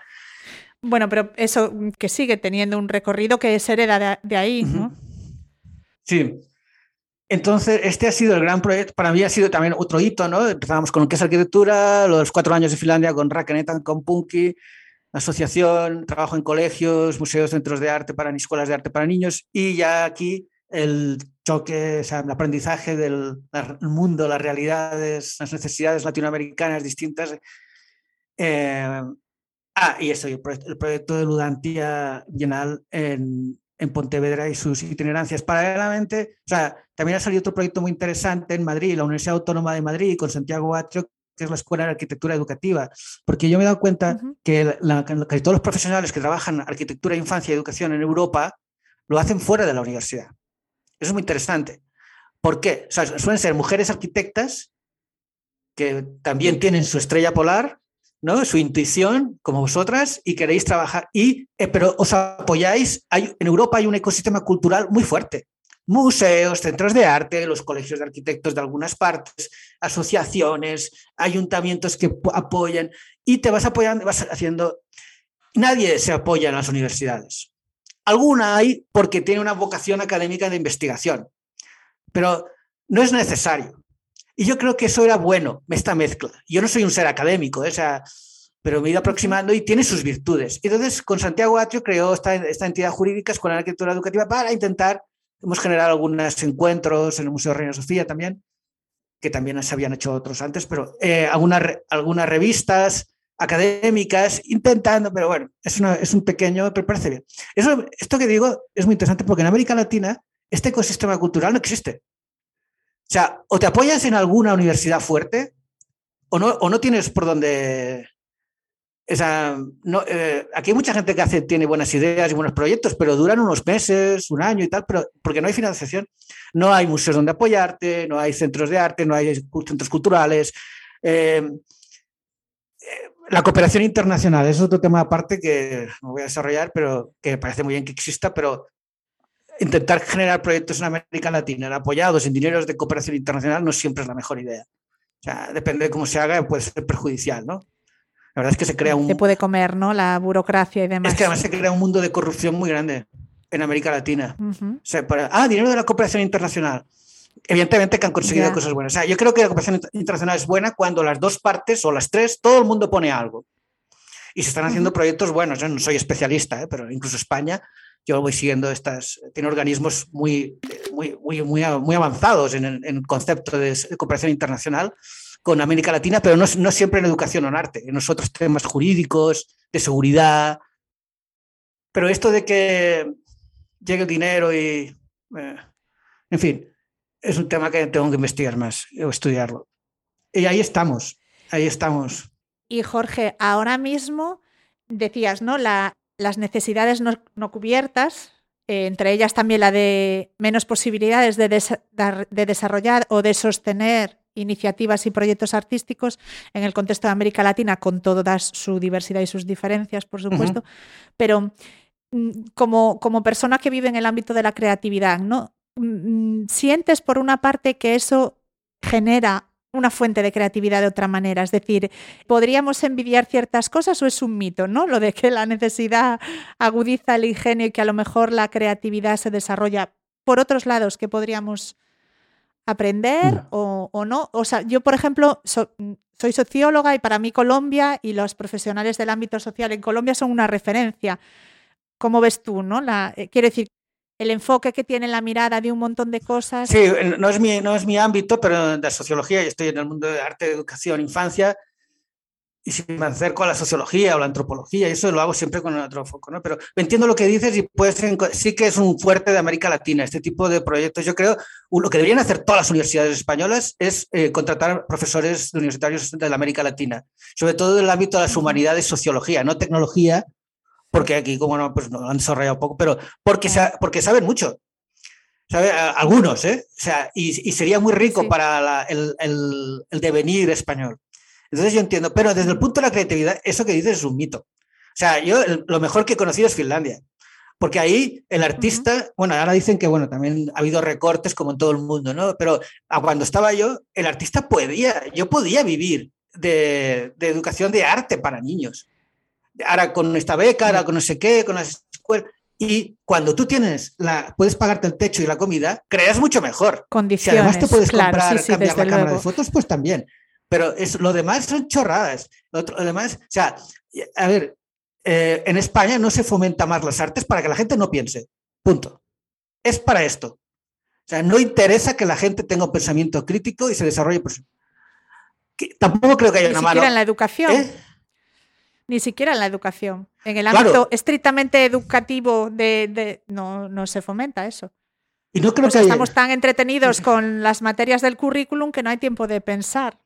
Bueno, pero eso mm, que sigue teniendo un recorrido que se hereda de, ahí, ¿no? Sí. Entonces, este ha sido el gran proyecto. Para mí ha sido también otro hito, ¿no? Empezábamos con lo que es arquitectura, los cuatro años de Finlandia con Rakenetan, con Punky, asociación, trabajo en colegios, museos, centros de arte para escuelas de arte para niños y ya aquí el choque, o sea, el aprendizaje del mundo, las realidades, las necesidades latinoamericanas distintas. Eh, ah, y eso, el proyecto, de Ludantia Bienal en, en Pontevedra y sus itinerancias. Paralelamente, o sea, también ha salido otro proyecto muy interesante en Madrid, la Universidad Autónoma de Madrid, con Santiago Atrio, que es la Escuela de Arquitectura Educativa, porque yo me he dado cuenta que la- casi todos los profesionales que trabajan arquitectura, infancia y educación en Europa lo hacen fuera de la universidad. Eso es muy interesante. ¿Por qué? O sea, suelen ser mujeres arquitectas que también tienen su estrella polar, ¿no? Su intuición, como vosotras, y queréis trabajar. Y, eh, pero os apoyáis. En Europa hay un ecosistema cultural muy fuerte. Museos, centros de arte, los colegios de arquitectos de algunas partes, asociaciones, ayuntamientos que apoyan, y te vas apoyando, vas haciendo. Nadie se apoya en las universidades. Alguna hay porque tiene una vocación académica de investigación, pero no es necesario. Y yo creo que eso era bueno, esta mezcla. Yo no soy un ser académico, ¿eh? pero me he ido aproximando y tiene sus virtudes. Entonces, con Santiago Atrio creó esta, esta entidad jurídica, Escuela de Arquitectura Educativa, para intentar, hemos generado algunos encuentros en el Museo Reina Sofía también, que también se habían hecho otros antes, pero eh, algunas, algunas revistas académicas intentando, pero bueno, es, una, es un pequeño, pero parece bien. Eso, esto que digo es muy interesante porque en América Latina este ecosistema cultural no existe. O sea, o te apoyas en alguna universidad fuerte o no, o no tienes por dónde... Esa, eh, aquí hay mucha gente que hace, tiene buenas ideas y buenos proyectos, pero duran unos meses, un año y tal, pero porque no hay financiación, no hay museos donde apoyarte, no hay centros de arte, no hay centros culturales. Eh, eh, la cooperación internacional es otro tema aparte que no voy a desarrollar, pero que parece muy bien que exista, pero intentar generar proyectos en América Latina apoyados en dineros de cooperación internacional no siempre es la mejor idea. O sea, depende de cómo se haga, puede ser perjudicial, ¿no? La verdad es que se crea un... Se puede comer, ¿no? La burocracia y demás. Es que además se crea un mundo de corrupción muy grande en América Latina. o sea, para... ah, dinero de la cooperación internacional. Evidentemente que han conseguido cosas buenas. O sea, yo creo que la cooperación internacional es buena cuando las dos partes o las tres, todo el mundo pone algo. Y se están haciendo proyectos buenos. Yo no soy especialista, ¿eh? pero incluso España yo voy siguiendo estas, tiene organismos muy, muy, muy, muy, avanzados en el, concepto de, cooperación internacional con América Latina, pero no, no, siempre en educación o en arte, en otros temas jurídicos, de seguridad. Pero esto de que llegue el dinero y... Eh, en fin, es un tema que tengo que investigar más o estudiarlo. Y ahí estamos, ahí estamos. Y Jorge, ahora mismo decías, ¿no? La, las necesidades no, cubiertas, eh, entre ellas también la de menos posibilidades de, de, desarrollar o de sostener iniciativas y proyectos artísticos en el contexto de América Latina, con toda su diversidad y sus diferencias, por supuesto, pero mm, como, como persona que vive en el ámbito de la creatividad, ¿no? Mm, mm, ¿Sientes por una parte que eso genera una fuente de creatividad de otra manera. Es decir, ¿podríamos envidiar ciertas cosas o es un mito, ¿no? Lo de que la necesidad agudiza el ingenio y que a lo mejor la creatividad se desarrolla por otros lados que podríamos aprender o, no. O sea, yo, por ejemplo, soy socióloga y para mí Colombia y los profesionales del ámbito social en Colombia son una referencia. ¿Cómo ves tú, no? La, eh, quiero decir, el enfoque que tiene la mirada de un montón de cosas. Sí, no es mi, no es mi ámbito, pero de sociología, yo estoy en el mundo de arte, educación, infancia, y si me acerco a la sociología o la antropología, y eso lo hago siempre con otro foco, ¿no? Pero entiendo lo que dices y pues sí que es un fuerte de América Latina, este tipo de proyectos. Yo creo, lo que deberían hacer todas las universidades españolas es eh, contratar profesores universitarios de la América Latina, sobre todo en el ámbito de las humanidades, sociología, no tecnología, porque aquí, como no, pues no han desarrollado poco, pero porque, porque saben mucho. ¿sabe? Algunos, ¿eh? O sea, y, sería muy rico para el, el, devenir español. Entonces yo entiendo, pero desde el punto de la creatividad, eso que dices es un mito. O sea, yo lo mejor que he conocido es Finlandia. Porque ahí el artista, bueno, ahora dicen que, bueno, también ha habido recortes como en todo el mundo, ¿no? Pero cuando estaba yo, el artista podía, yo podía vivir de, de educación de arte para niños ahora con esta beca, ahora con no sé qué, con las escuelas. Y cuando tú tienes la, puedes pagarte el techo y la comida, creas mucho mejor. Condiciones. Si además te puedes comprar, cambiar la cámara de fotos, pues también. Pero es, lo demás son chorradas. Lo, demás, o sea, a ver, eh, en España no se fomenta más las artes para que la gente no piense. Punto. Es para esto. O sea, no interesa que la gente tenga un pensamiento crítico y se desarrolle. tampoco creo que haya una mala. en la educación. ¿Eh? Ni siquiera en la educación. En el ámbito estrictamente educativo de, no, no, se fomenta eso. Y no creo pues que estamos tan entretenidos con las materias del currículum que no hay tiempo de pensar.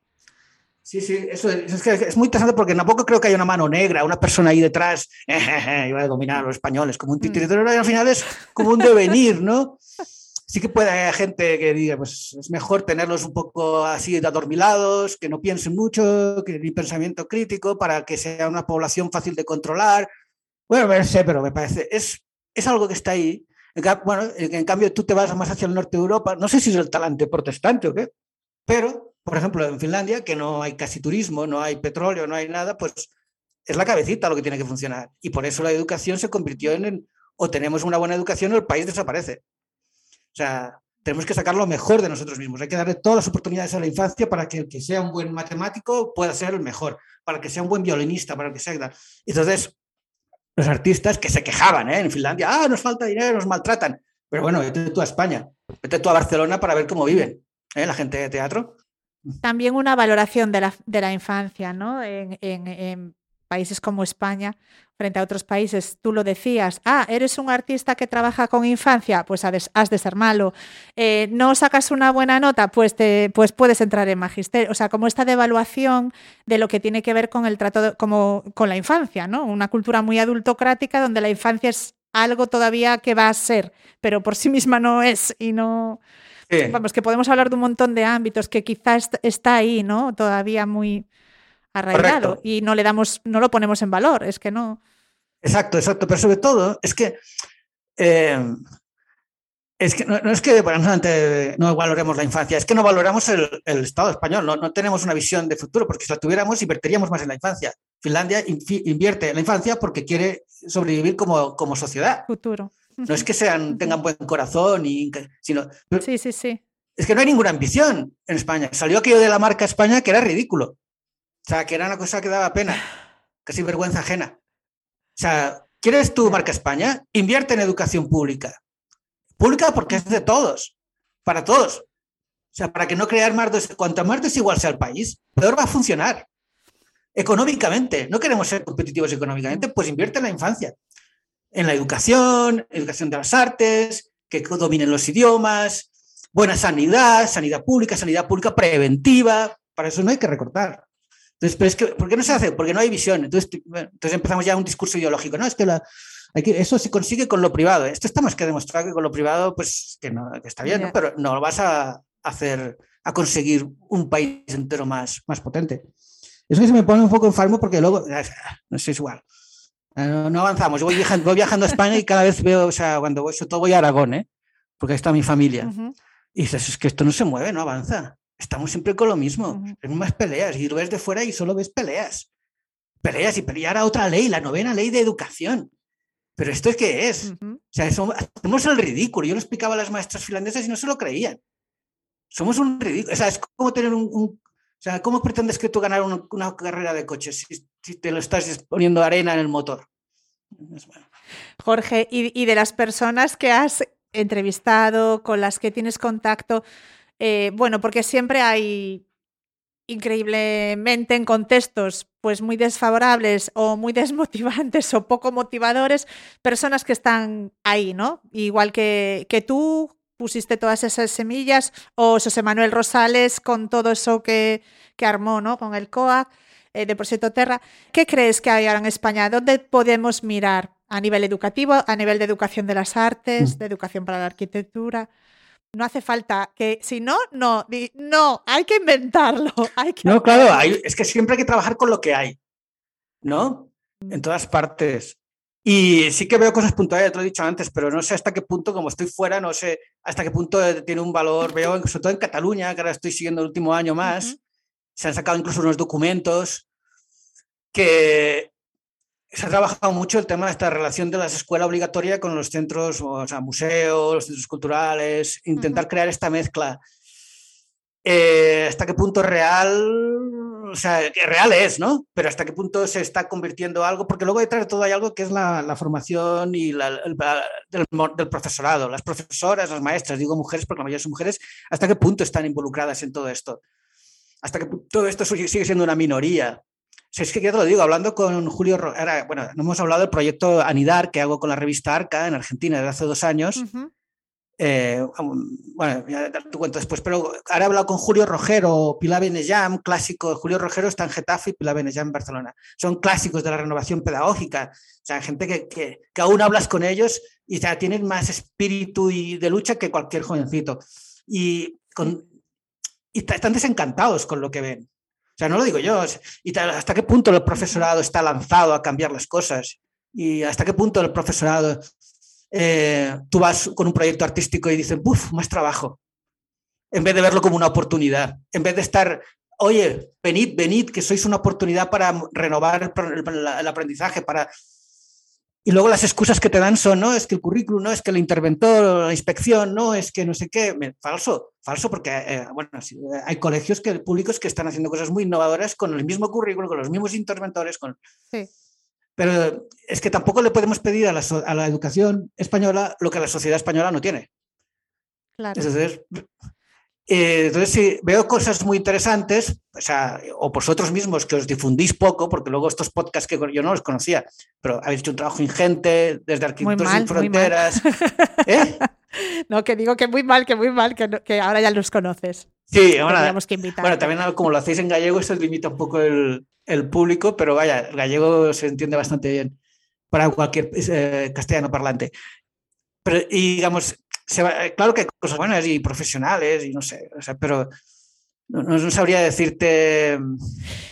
Sí, sí, eso es, es, muy interesante porque tampoco creo que haya una mano negra, una persona ahí detrás, [laughs] iba a dominar a los españoles como un titiritero, mm. al final es como un devenir, ¿no? [laughs] sí que puede haber gente que diga, pues es mejor tenerlos un poco así adormilados, que no piensen mucho, que ni pensamiento crítico, para que sea una población fácil de controlar. Bueno, no sé, pero me parece, es, es algo que está ahí. Bueno, en en cambio tú te vas más hacia el norte de Europa, no sé si es el talante protestante o qué, pero, por ejemplo, en Finlandia, que no hay casi turismo, no hay petróleo, no hay nada, pues es la cabecita lo que tiene que funcionar. Y por eso la educación se convirtió en, en- o tenemos una buena educación o el país desaparece. Sea, tenemos que sacar lo mejor de nosotros mismos. Hay que darle todas las oportunidades a la infancia para que el que sea un buen matemático pueda ser el mejor, para que sea un buen violinista, para que sea... Entonces, los artistas que se quejaban ¿eh? en Finlandia, ah, nos falta dinero, nos maltratan. Pero bueno, vete tú a España, vete tú a Barcelona para ver cómo viven ¿eh? la gente de teatro. También una valoración de la, de la infancia, ¿no? Países como España, frente a otros países, tú lo decías, ah, eres un artista que trabaja con infancia, pues has de, ser malo. Eh, no sacas una buena nota, pues, te, pues puedes entrar en magisterio. O sea, como esta devaluación de lo que tiene que ver con el trato de- como, con la infancia, ¿no? Una cultura muy adultocrática donde la infancia es algo todavía que va a ser, pero por sí misma no es y no... Sí. Vamos, que podemos hablar de un montón de ámbitos que quizás está ahí, ¿no? Todavía muy arraigado Correcto. y no le damos, no lo ponemos en valor, es que no. Exacto, exacto. Pero sobre todo es que eh, es que no, no es que bueno, no, valoremos la infancia, es que no valoramos el, el Estado español, no, no tenemos una visión de futuro, porque si la tuviéramos invertiríamos más en la infancia. Finlandia invierte en la infancia porque quiere sobrevivir como, como sociedad. Futuro. No es que sean, tengan buen corazón, y, sino Sí, sí, sí. es que no hay ninguna ambición en España. Salió aquello de la marca España que era ridículo. O sea, que era una cosa que daba pena, casi vergüenza ajena. O sea, ¿quieres tu marca España? Invierte en educación pública. Pública porque es de todos, para todos. O sea, para que no crear más des- cuanto más desigual sea el país, peor va a funcionar. Económicamente, no queremos ser competitivos económicamente, pues invierte en la infancia, en la educación, educación de las artes, que dominen los idiomas, buena sanidad, sanidad pública, sanidad pública preventiva. Para eso no hay que recortar. Entonces, pero es que, ¿por qué no se hace? Porque no hay visión. Entonces, entonces empezamos ya un discurso ideológico. No, es que, la- hay que eso se consigue con lo privado. Esto está más que demostrado que con lo privado, pues que, no, que está bien, ¿no? Pero no lo vas a hacer, a conseguir un país entero más, más potente. Eso que se me pone un poco enfermo porque luego, [laughs] no sé, es igual. No, no avanzamos. Yo voy viajando, voy viajando a España y cada vez veo, o sea, cuando voy, sobre todo voy a Aragón, ¿eh? porque ahí está mi familia. Ujú. Y dices, es que esto no se mueve, no avanza. Estamos siempre con lo mismo. Ujú. Hay más peleas y lo ves de fuera y solo ves peleas. Peleas y pelear a otra ley, la novena ley de educación. Pero esto es qué es? O sea, hacemos el ridículo. Yo lo explicaba a las maestras finlandesas y no se lo creían. Somos un ridículo. O sea, es como tener un... un- o sea, ¿cómo pretendes que tú ganar una, una carrera de coches si, si te lo estás poniendo arena en el motor? Bueno. Jorge, y, y de las personas que has entrevistado, con las que tienes contacto, eh, bueno, porque siempre hay increíblemente en contextos pues muy desfavorables o muy [laughs] desmotivantes o poco motivadores, personas que están ahí, ¿no? Igual que, que tú pusiste todas esas semillas o José Manuel Rosales con todo eso que, que armó, ¿no? Con el COAC eh, de Proyecto Terra. ¿Qué crees que hay ahora en España? ¿Dónde podemos mirar a nivel educativo, a nivel de educación de las artes, Mm. de educación para la arquitectura? No hace falta que, si no, no, di- no, hay que inventarlo. [laughs] Hay que No, claro, hay- es que siempre hay que trabajar con lo que hay, ¿no? En todas partes. Y sí que veo cosas puntuales, te lo he dicho antes, pero no sé hasta qué punto, como estoy fuera, no sé hasta qué punto tiene un valor. Veo, sobre todo en Cataluña, que ahora estoy siguiendo el último año más, se han sacado incluso unos documentos que se ha trabajado mucho el tema de esta relación de la escuela obligatoria con los centros, o sea, museos, los centros culturales, intentar crear esta mezcla. Eh, ¿Hasta qué punto real? O sea, que real es, ¿no? Pero ¿hasta qué punto se está convirtiendo algo? Porque luego detrás de todo hay algo que es la, la formación y la, el- del, profesorado. Las profesoras, las maestras, digo mujeres porque la mayoría son mujeres, ¿hasta qué punto están involucradas en todo esto? ¿Hasta qué punto todo esto sigue siendo una minoría? Es que ya te lo digo, hablando con Julio, ahora, bueno, no hemos hablado del proyecto Anidar que hago con la revista Arca en Argentina desde hace dos años. Eh, bueno, ya te cuento después, pero ahora he hablado con Julio Rogero, Pilar Benejam, clásico. Julio Rogero está en Getafe y Pilar Benejam en Barcelona. Son clásicos de la renovación pedagógica. O sea, gente que, que, que aún hablas con ellos y ya tienen más espíritu y de lucha que cualquier jovencito. Y, con, y están desencantados con lo que ven. Sea, no lo digo yo. Y hasta qué punto el profesorado está lanzado a cambiar las cosas. Y hasta qué punto el profesorado eh, tú vas con un proyecto artístico y dices, ¡buf! Más trabajo. En vez de verlo como una oportunidad, en vez de estar, oye, venid, venid, que sois una oportunidad para renovar el aprendizaje, para... Y luego las excusas que te dan son, no, es que el currículum, no, es que el interventor, la inspección, no, es que no sé qué. Falso, falso, porque eh, bueno, hay colegios que, públicos que están haciendo cosas muy innovadoras con el mismo currículum, con los mismos interventores, con... Sí. Pero es que tampoco le podemos pedir a la, a la, educación española lo que la sociedad española no tiene. Claro. Entonces, eh, entonces sí, veo cosas muy interesantes, o, sea, o vosotros mismos que os difundís poco, porque luego estos podcasts que yo no los conocía, pero habéis hecho un trabajo ingente desde Arquitectos Sin Fronteras. [laughs] ¿Eh? No, que digo que muy mal, que muy mal, que, no, que ahora ya los conoces. Sí, ahora, que invitar. Bueno, también como lo hacéis en gallego, eso limita un poco el, el público, pero vaya, el gallego se entiende bastante bien para cualquier eh, castellano parlante. Pero, y digamos, se va, eh, claro que hay cosas buenas y profesionales, y no sé, o sea, pero no, no, sabría decirte.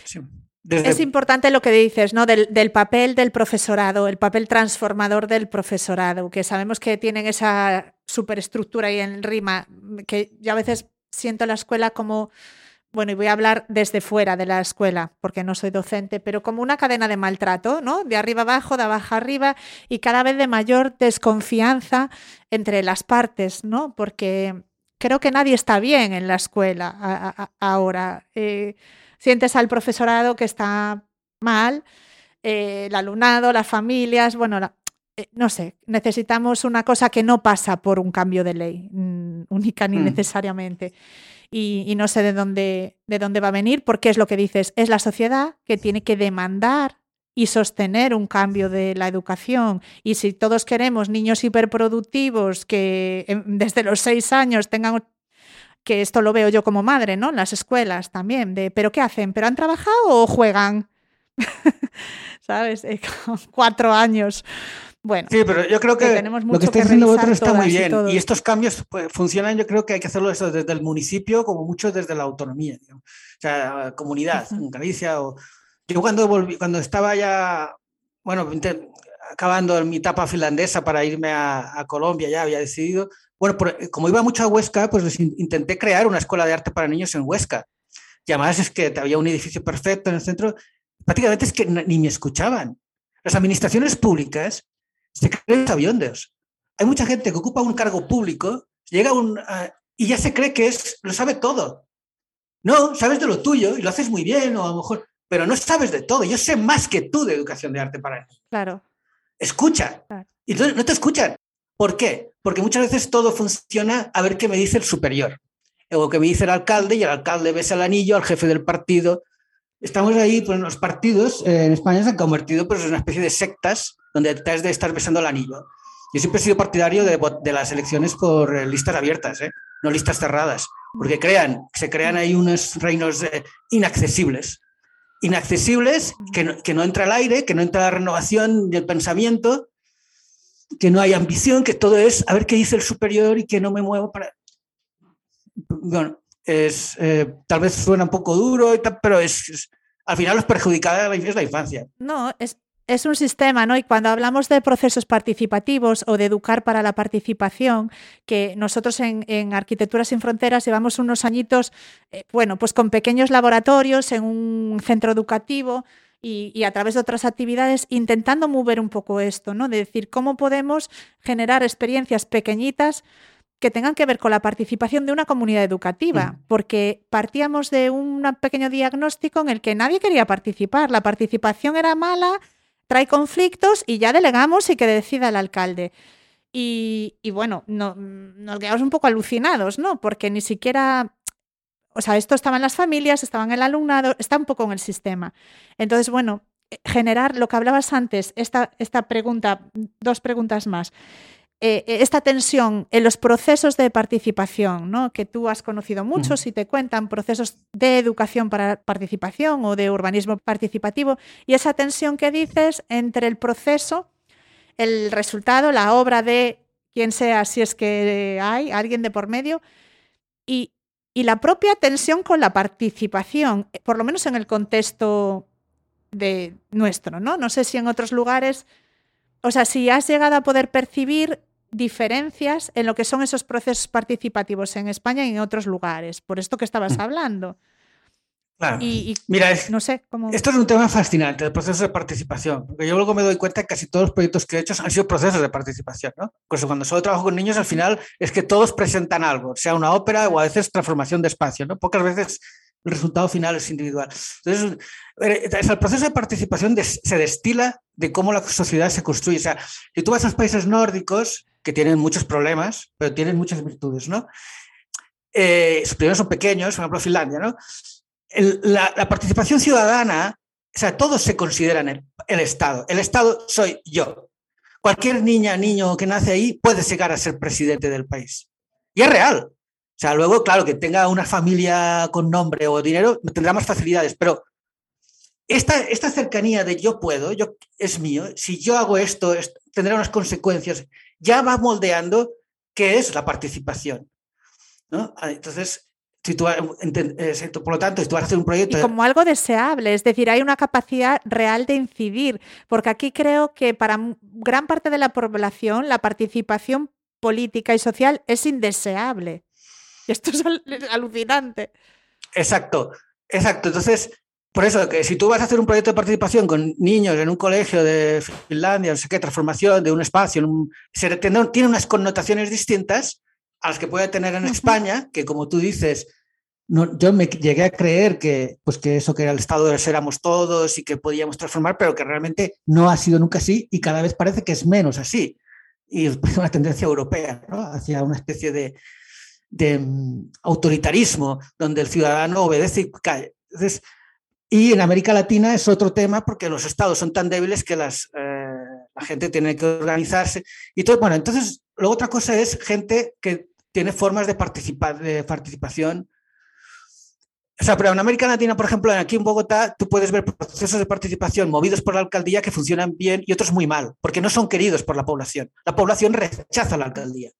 Sí, desde... Es importante lo que dices, ¿no? Del, del, papel del profesorado, el papel transformador del profesorado, que sabemos que tienen esa superestructura y en rima, que yo a veces siento la escuela como bueno, y voy a hablar desde fuera de la escuela, porque no soy docente, pero como una cadena de maltrato, ¿no? De arriba abajo, de abajo arriba, y cada vez de mayor desconfianza entre las partes, ¿no? Porque creo que nadie está bien en la escuela a, a, ahora. Eh, sientes al profesorado que está mal, eh, el alumnado, las familias, bueno, la, eh, no sé, necesitamos una cosa que no pasa por un cambio de ley, mm, única ni mm. necesariamente y, no sé de dónde, de dónde va a venir, porque es lo que dices, es la sociedad que tiene que demandar y sostener un cambio de la educación. Y si todos queremos niños hiperproductivos que desde los seis años tengan que esto lo veo yo como madre, ¿no? Las escuelas también, ¿pero qué hacen? ¿Pero han trabajado o juegan? [laughs] ¿Sabes? [laughs] Cuatro años. Bueno, sí, pero yo creo que, lo que estáis haciendo vosotros está muy bien. Y, estos cambios pues, funcionan, yo creo que hay que hacerlo desde el municipio, como mucho desde la autonomía. O sea, comunidad, en Galicia. O... Yo cuando, volví, cuando estaba ya, bueno, acabando mi etapa finlandesa para irme a, a Colombia, ya había decidido. Bueno, por, como iba mucho a Huesca, pues intenté crear una escuela de arte para niños en Huesca. Y además es que había un edificio perfecto en el centro. Prácticamente es que ni me escuchaban. Las administraciones públicas se creen aviondos. Hay mucha gente que ocupa un cargo público, llega un, y ya se cree que es, lo sabe todo. No, sabes de lo tuyo y lo haces muy bien, o a lo mejor, pero no sabes de todo. Yo sé más que tú de educación de arte para niños. Claro. Escucha. Claro. Y entonces no te escuchan. ¿Por qué? Porque muchas veces todo funciona a ver qué me dice el superior. O que me dice el alcalde y el alcalde besa el anillo al jefe del partido. Estamos ahí, pues los partidos eh, en España se han convertido pues, en una especie de sectas donde has de estar besando el anillo. Yo siempre he sido partidario de, de las elecciones por eh, listas abiertas, ¿eh? no listas cerradas, porque crean, se crean ahí unos reinos eh, inaccesibles. Inaccesibles, que no, que no entra el aire, que no entra la renovación del pensamiento, que no hay ambición, que todo es a ver qué dice el superior y que no me muevo para... Bueno, es, eh, tal vez suena un poco duro, y tal, pero es, al final los perjudicada es la infancia. No, es, es un sistema, ¿no? Y cuando hablamos de procesos participativos o de educar para la participación, que nosotros en, en Arquitectura sin Fronteras llevamos unos añitos, eh, bueno, pues con pequeños laboratorios en un centro educativo y, y, a través de otras actividades intentando mover un poco esto, ¿no? De decir cómo podemos generar experiencias pequeñitas que tengan que ver con la participación de una comunidad educativa, mm. porque partíamos de un pequeño diagnóstico en el que nadie quería participar, la participación era mala, trae conflictos y ya delegamos y que decida el alcalde. Y, y bueno, no, nos quedamos un poco alucinados, ¿no? Porque ni siquiera, o sea, esto estaba en las familias, estaba en el alumnado, está un poco en el sistema. Entonces, bueno, generar lo que hablabas antes, esta, esta pregunta, dos preguntas más. Eh, esta tensión en los procesos de participación, ¿no? que tú has conocido muchos y te cuentan procesos de educación para participación o de urbanismo participativo, y esa tensión que dices entre el proceso, el resultado, la obra de quien sea, si es que hay alguien de por medio, y, y la propia tensión con la participación, por lo menos en el contexto de nuestro, ¿no? No sé si en otros lugares, o sea, si has llegado a poder percibir diferencias en lo que son esos procesos participativos en España y en otros lugares, por esto que estabas hablando. Claro. Y, y Mira, es- no sé cómo. Esto es un tema fascinante, el proceso de participación, porque yo luego me doy cuenta que casi todos los proyectos que he hecho han sido procesos de participación, ¿no? Incluso cuando solo trabajo con niños, al final es que todos presentan algo, sea una ópera o a veces transformación de espacio, ¿no? Pocas veces el resultado final es individual. Entonces, eh, el proceso de participación se destila de cómo la sociedad se construye. O sea, si tú vas a los países nórdicos, que tienen muchos problemas, pero tienen muchas virtudes, ¿no? Eh, sus problemas son pequeños, por ejemplo, Finlandia, ¿no? el- la, la participación ciudadana, o sea, todos se consideran el, el Estado. El Estado soy yo. Cualquier niña, niño que nace ahí puede llegar a ser presidente del país. Y es real. O sea, luego, claro, que tenga una familia con nombre o dinero, tendrá más facilidades, pero esta, esta cercanía de yo puedo, yo, es mío, si yo hago esto, es- tendrá unas consecuencias, ya va moldeando qué es la participación. ¿no? Ah, Entonces, si tú, eh, por lo tanto, si tú vas a hacer un proyecto... Y como algo deseable, es decir, hay una capacidad real de incidir, porque aquí creo que para gran parte de la población la participación política y social es indeseable. Y [laughs] esto es al- alucinante. Exacto, exacto. Entonces, por eso que si tú vas a hacer un proyecto de participación con niños en un colegio de Finlandia, no sé qué, transformación de un espacio, en un- se- tiene unas connotaciones distintas a las que puede tener en Ujú. España, que como tú dices, no, yo me llegué a creer que, pues que eso que era el Estado éramos todos y que podíamos transformar, pero que realmente no ha sido nunca así y cada vez parece que es menos así. Y es [laughs] una tendencia europea, ¿no? hacia una especie de, de mm, autoritarismo donde el ciudadano obedece y cae. Entonces, y en América Latina es otro tema porque los estados son tan débiles que las, eh, la gente tiene que organizarse. Y todo, bueno, entonces, luego otra cosa es gente que tiene formas de, participar, de participación. O sea, pero en América Latina, por ejemplo, aquí en Bogotá, tú puedes ver procesos de participación movidos por la alcaldía que funcionan bien y otros muy mal, porque no son queridos por la población. La población rechaza a la alcaldía,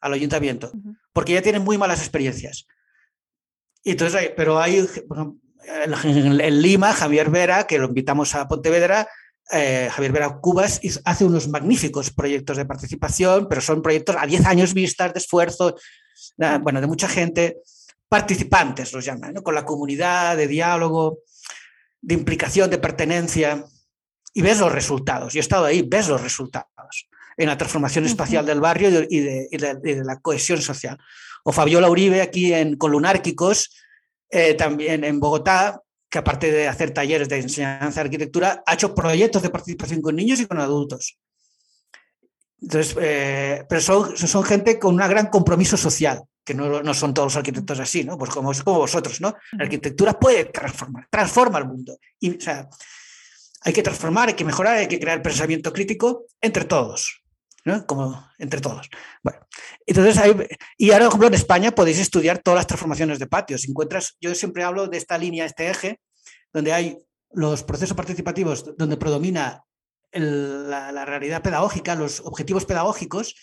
al ayuntamiento, porque ya tienen muy malas experiencias. Y entonces, pero hay, bueno, en, [laughs] Lima, Javier Vera, que lo invitamos a Pontevedra, eh, Javier Vera Cubas hace unos magníficos proyectos de participación, pero son proyectos a 10 años vistas de esfuerzo, bueno, de mucha gente, participantes los llaman, ¿no? con la comunidad, de diálogo, de implicación, de pertenencia, y ves los resultados. Yo he estado ahí, ves los resultados en la transformación espacial del barrio y de, y de- y de- y de la cohesión social. O Fabiola Uribe aquí en Colunárquicos, eh, también en Bogotá, que aparte de hacer talleres de enseñanza de arquitectura, ha hecho proyectos de participación con niños y con adultos. Entonces, eh, pero son, son gente con un gran compromiso social, que no, no son todos los arquitectos así, ¿no? Pues como, como vosotros, ¿no? La arquitectura puede transformar, transforma el mundo. Y, o sea, hay que transformar, hay que mejorar, hay que crear pensamiento crítico entre todos, ¿no? Como entre todos. Bueno, entonces y ahora, por ejemplo, en España podéis estudiar todas las transformaciones de patios. Encuentras, yo siempre hablo de esta línea, este eje, donde hay los procesos participativos, donde predomina la, la realidad pedagógica, los objetivos pedagógicos,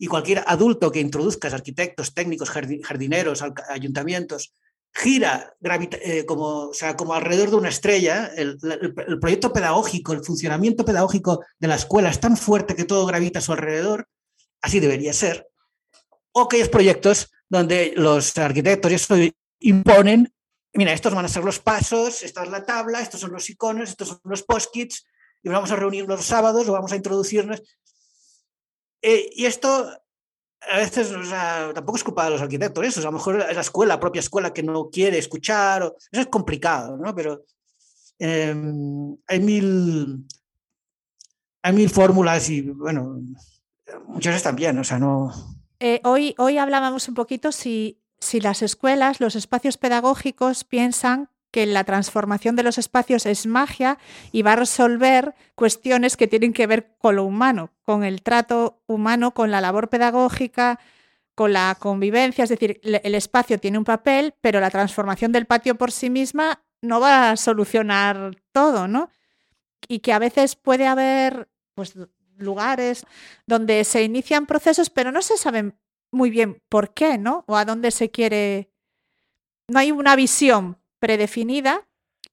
y cualquier adulto que introduzcas, arquitectos, técnicos, jardi- jardineros, ayuntamientos, gira eh, como, como alrededor de una estrella. El, el- proyecto pedagógico, el funcionamiento pedagógico de la escuela es tan fuerte que todo gravita a su alrededor, así debería ser. O aquellos proyectos donde los arquitectos imponen, mira, estos van a ser los pasos, esta es la tabla, estos son los iconos, estos son los post-kits, y vamos a reunirnos los sábados o vamos a introducirnos. Eh, y esto a veces tampoco es culpa de los arquitectos, eso, a lo mejor es la escuela, la propia escuela que no quiere escuchar, eso es complicado, ¿no? Pero eh, hay mil hay mil fórmulas y bueno, muchas bien, o sea, no... Eh, hoy, hoy hablábamos un poquito si, si las escuelas, los espacios pedagógicos piensan que la transformación de los espacios es magia y va a resolver cuestiones que tienen que ver con lo humano, con el trato humano, con la labor pedagógica, con la convivencia. Es decir, el espacio tiene un papel, pero la transformación del patio por sí misma no va a solucionar todo, ¿no? Y que a veces puede haber pues, lugares donde se inician procesos, pero no se saben muy bien por qué, ¿no? O a dónde se quiere. No hay una visión predefinida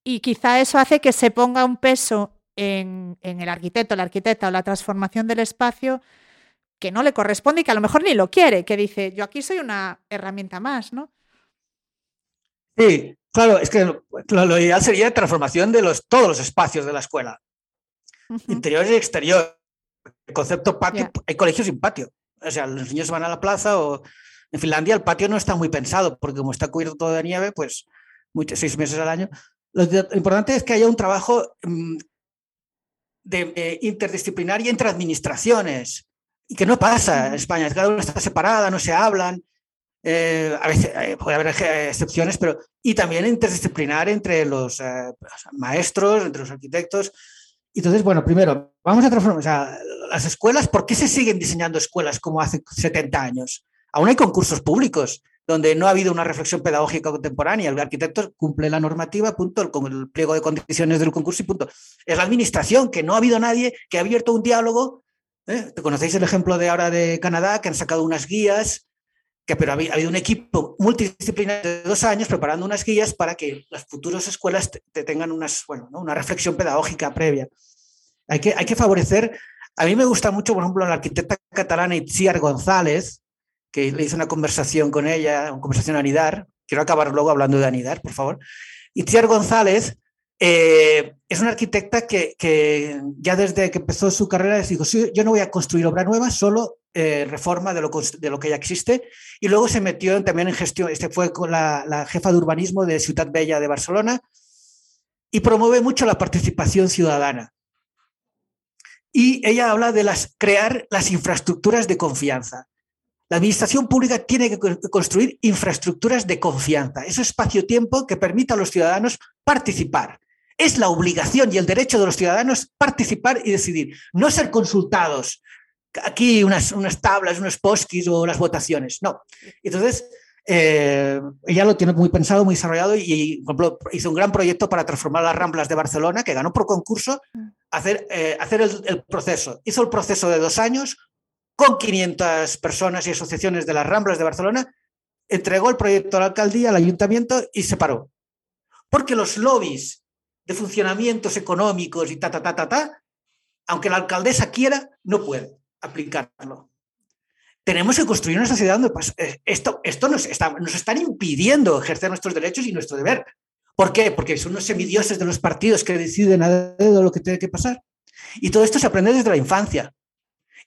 y quizá eso hace que se ponga un peso en, en, el arquitecto, la arquitecta o la transformación del espacio que no le corresponde y que a lo mejor ni lo quiere, que dice, yo aquí soy una herramienta más, ¿no? Sí, claro, es que lo, lo ideal sería transformación de los, todos los espacios de la escuela, uh -huh. interior y exterior. El concepto patio, yeah. hay colegios sin patio. O sea, los niños van a la plaza o en Finlandia el patio no está muy pensado porque como está cubierto todo de nieve, pues seis meses al año. Lo, importante es que haya un trabajo um, de, de, interdisciplinar y entre administraciones, y que no pasa en España. Cada una está separada, no se hablan. Eh, a veces eh, puede haber excepciones, pero y también interdisciplinar entre los eh, maestros, entre los arquitectos. Entonces, bueno, primero, vamos a transformar o sea, las escuelas. ¿Por qué se siguen diseñando escuelas como hace 70 años? Aún hay concursos públicos donde no ha habido una reflexión pedagógica contemporánea. El arquitecto cumple la normativa, punto, con el pliego de condiciones del concurso y punto. Es la administración, que no ha habido nadie que ha abierto un diálogo. ¿eh? ¿Conocéis el ejemplo de ahora de Canadá, que han sacado unas guías, que, pero ha habido un equipo multidisciplinario de dos años preparando unas guías para que las futuras escuelas te, te tengan unas, bueno, ¿no? una reflexión pedagógica previa. Hay que, hay que favorecer. A mí me gusta mucho, por ejemplo, la arquitecta catalana Itziar González, que le hice una conversación con ella, una conversación a Anidar. Quiero acabar luego hablando de Anidar, por favor. Itziar González eh, es una arquitecta que, ya desde que empezó su carrera dijo, sí, yo no voy a construir obra nueva, solo eh, reforma de lo, que ya existe. Y luego se metió también en gestión, este fue con la, jefa de urbanismo de Ciudad Bella de Barcelona y promueve mucho la participación ciudadana. Y ella habla de crear las infraestructuras de confianza. La administración pública tiene que construir infraestructuras de confianza, ese espacio-tiempo que permita a los ciudadanos participar. Es la obligación y el derecho de los ciudadanos participar y decidir, no ser consultados. Aquí unas, unas tablas, unos posquis o las votaciones, no. Entonces, eh, ella lo tiene muy pensado, muy desarrollado y, por ejemplo, hizo un gran proyecto para transformar las Ramblas de Barcelona, que ganó por concurso, hacer, eh, hacer el, el proceso. Hizo el proceso de dos años, con 500 personas y asociaciones de las Ramblas de Barcelona, entregó el proyecto a la alcaldía, al ayuntamiento y se paró. Porque los lobbies de funcionamientos económicos y ta, ta, ta, ta, ta, aunque la alcaldesa quiera, no puede aplicarlo. Tenemos que construir una sociedad donde pues, esto, esto nos, está, nos están impidiendo ejercer nuestros derechos y nuestro deber. ¿Por qué? Porque son unos semidioses de los partidos que deciden a dedo lo que tiene que pasar. Y todo esto se aprende desde la infancia.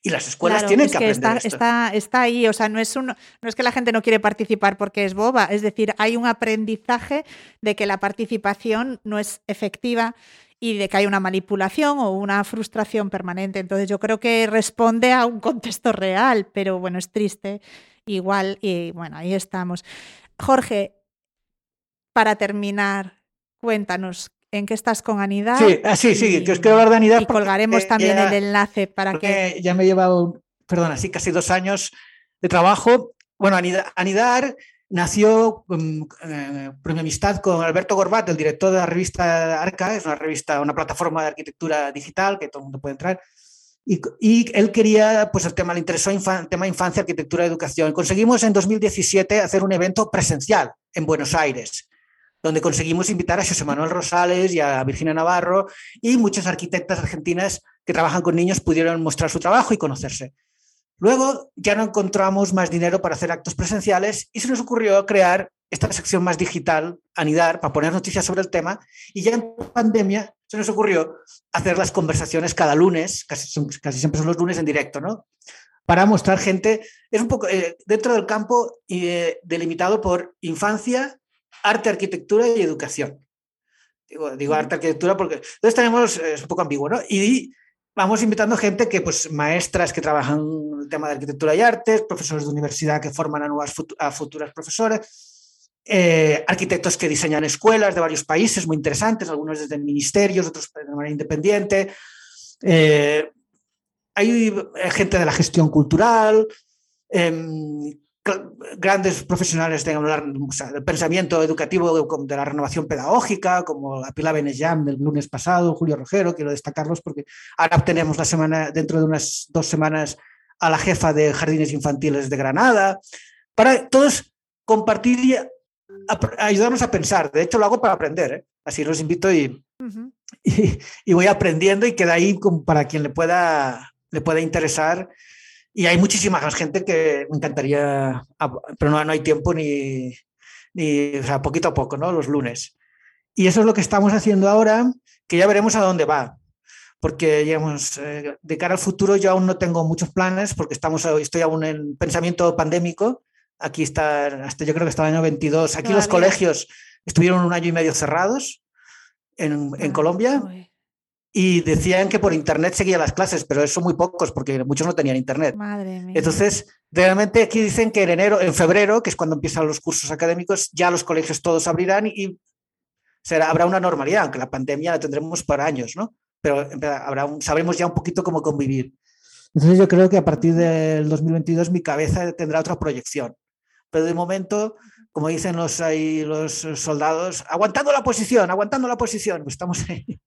Y las escuelas claro, tienen es que, que aprender está, esto. está, está, ahí, o sea, no es, un, no es que la gente no quiere participar porque es boba, es decir, hay un aprendizaje de que la participación no es efectiva y de que hay una manipulación o una frustración permanente. Entonces yo creo que responde a un contexto real, pero bueno, es triste igual y bueno, ahí estamos. Jorge, para terminar, cuéntanos, en qué estás con Anidar. Sí, ah, sí, sí, que os quiero hablar de Anidar. Y colgaremos porque, también ya, el enlace para que. Ya me he llevado, perdón, así casi dos años de trabajo. Bueno, Anidar, Anidar nació um, eh, por mi amistad con Alberto Gorbat, el director de la revista Arca, es una revista, una plataforma de arquitectura digital que todo el mundo puede entrar. Y, y él quería, pues el tema le interesó, infan, tema infancia, arquitectura, educación. Conseguimos en 2017 hacer un evento presencial en Buenos Aires donde conseguimos invitar a José Manuel Rosales y a Virginia Navarro y muchas arquitectas argentinas que trabajan con niños pudieron mostrar su trabajo y conocerse. Luego ya no encontramos más dinero para hacer actos presenciales y se nos ocurrió crear esta sección más digital, Anidar, para poner noticias sobre el tema y ya en pandemia se nos ocurrió hacer las conversaciones cada lunes, casi, casi siempre son los lunes en directo, ¿no? Para mostrar gente, es un poco eh, dentro del campo eh, delimitado por infancia, arte, arquitectura y educación. Digo, digo arte, arquitectura porque entonces tenemos, es un poco ambiguo, ¿no? Y vamos invitando gente que, pues, maestras que trabajan el tema de arquitectura y artes, profesores de universidad que forman a nuevas a futuras profesoras. eh, arquitectos que diseñan escuelas de varios países muy interesantes, algunos desde ministerios, otros de manera independiente. Eh, hay eh, gente de la gestión cultural, em, grandes profesionales de, o sea, del pensamiento educativo de la renovación pedagógica, como la Pilar Benejam del lunes pasado, Julio Rogero, quiero destacarlos porque ahora tenemos la semana, dentro de unas dos semanas a la jefa de jardines infantiles de Granada, para todos compartir y ayudarnos a pensar. De hecho, lo hago para aprender, ¿eh? así los invito y, uh -huh. y, y, voy aprendiendo y queda ahí para quien le pueda, le pueda interesar y hay muchísima más gente que me encantaría, pero no, no hay tiempo ni, ni, o sea, poquito a poco, ¿no? Los lunes. Y eso es lo que estamos haciendo ahora, que ya veremos a dónde va. Porque, digamos, eh, de cara al futuro yo aún no tengo muchos planes, porque estamos, estoy aún en pensamiento pandémico. Aquí está, hasta yo creo que hasta el año 22. Aquí los colegios estuvieron un año y medio cerrados en, en Colombia. Uy y decían que por internet seguía las clases, pero eso muy pocos porque muchos no tenían internet. Madre mía. Entonces, realmente aquí dicen que en enero, en febrero, que es cuando empiezan los cursos académicos, ya los colegios todos abrirán y será, habrá una normalidad, aunque la pandemia la tendremos para años, ¿no? Pero habrá un, sabremos ya un poquito cómo convivir. Entonces yo creo que a partir del 2022 mi cabeza tendrá otra proyección. Pero de momento, como dicen los, ahí, los soldados, aguantando la posición, aguantando la posición, pues estamos ahí.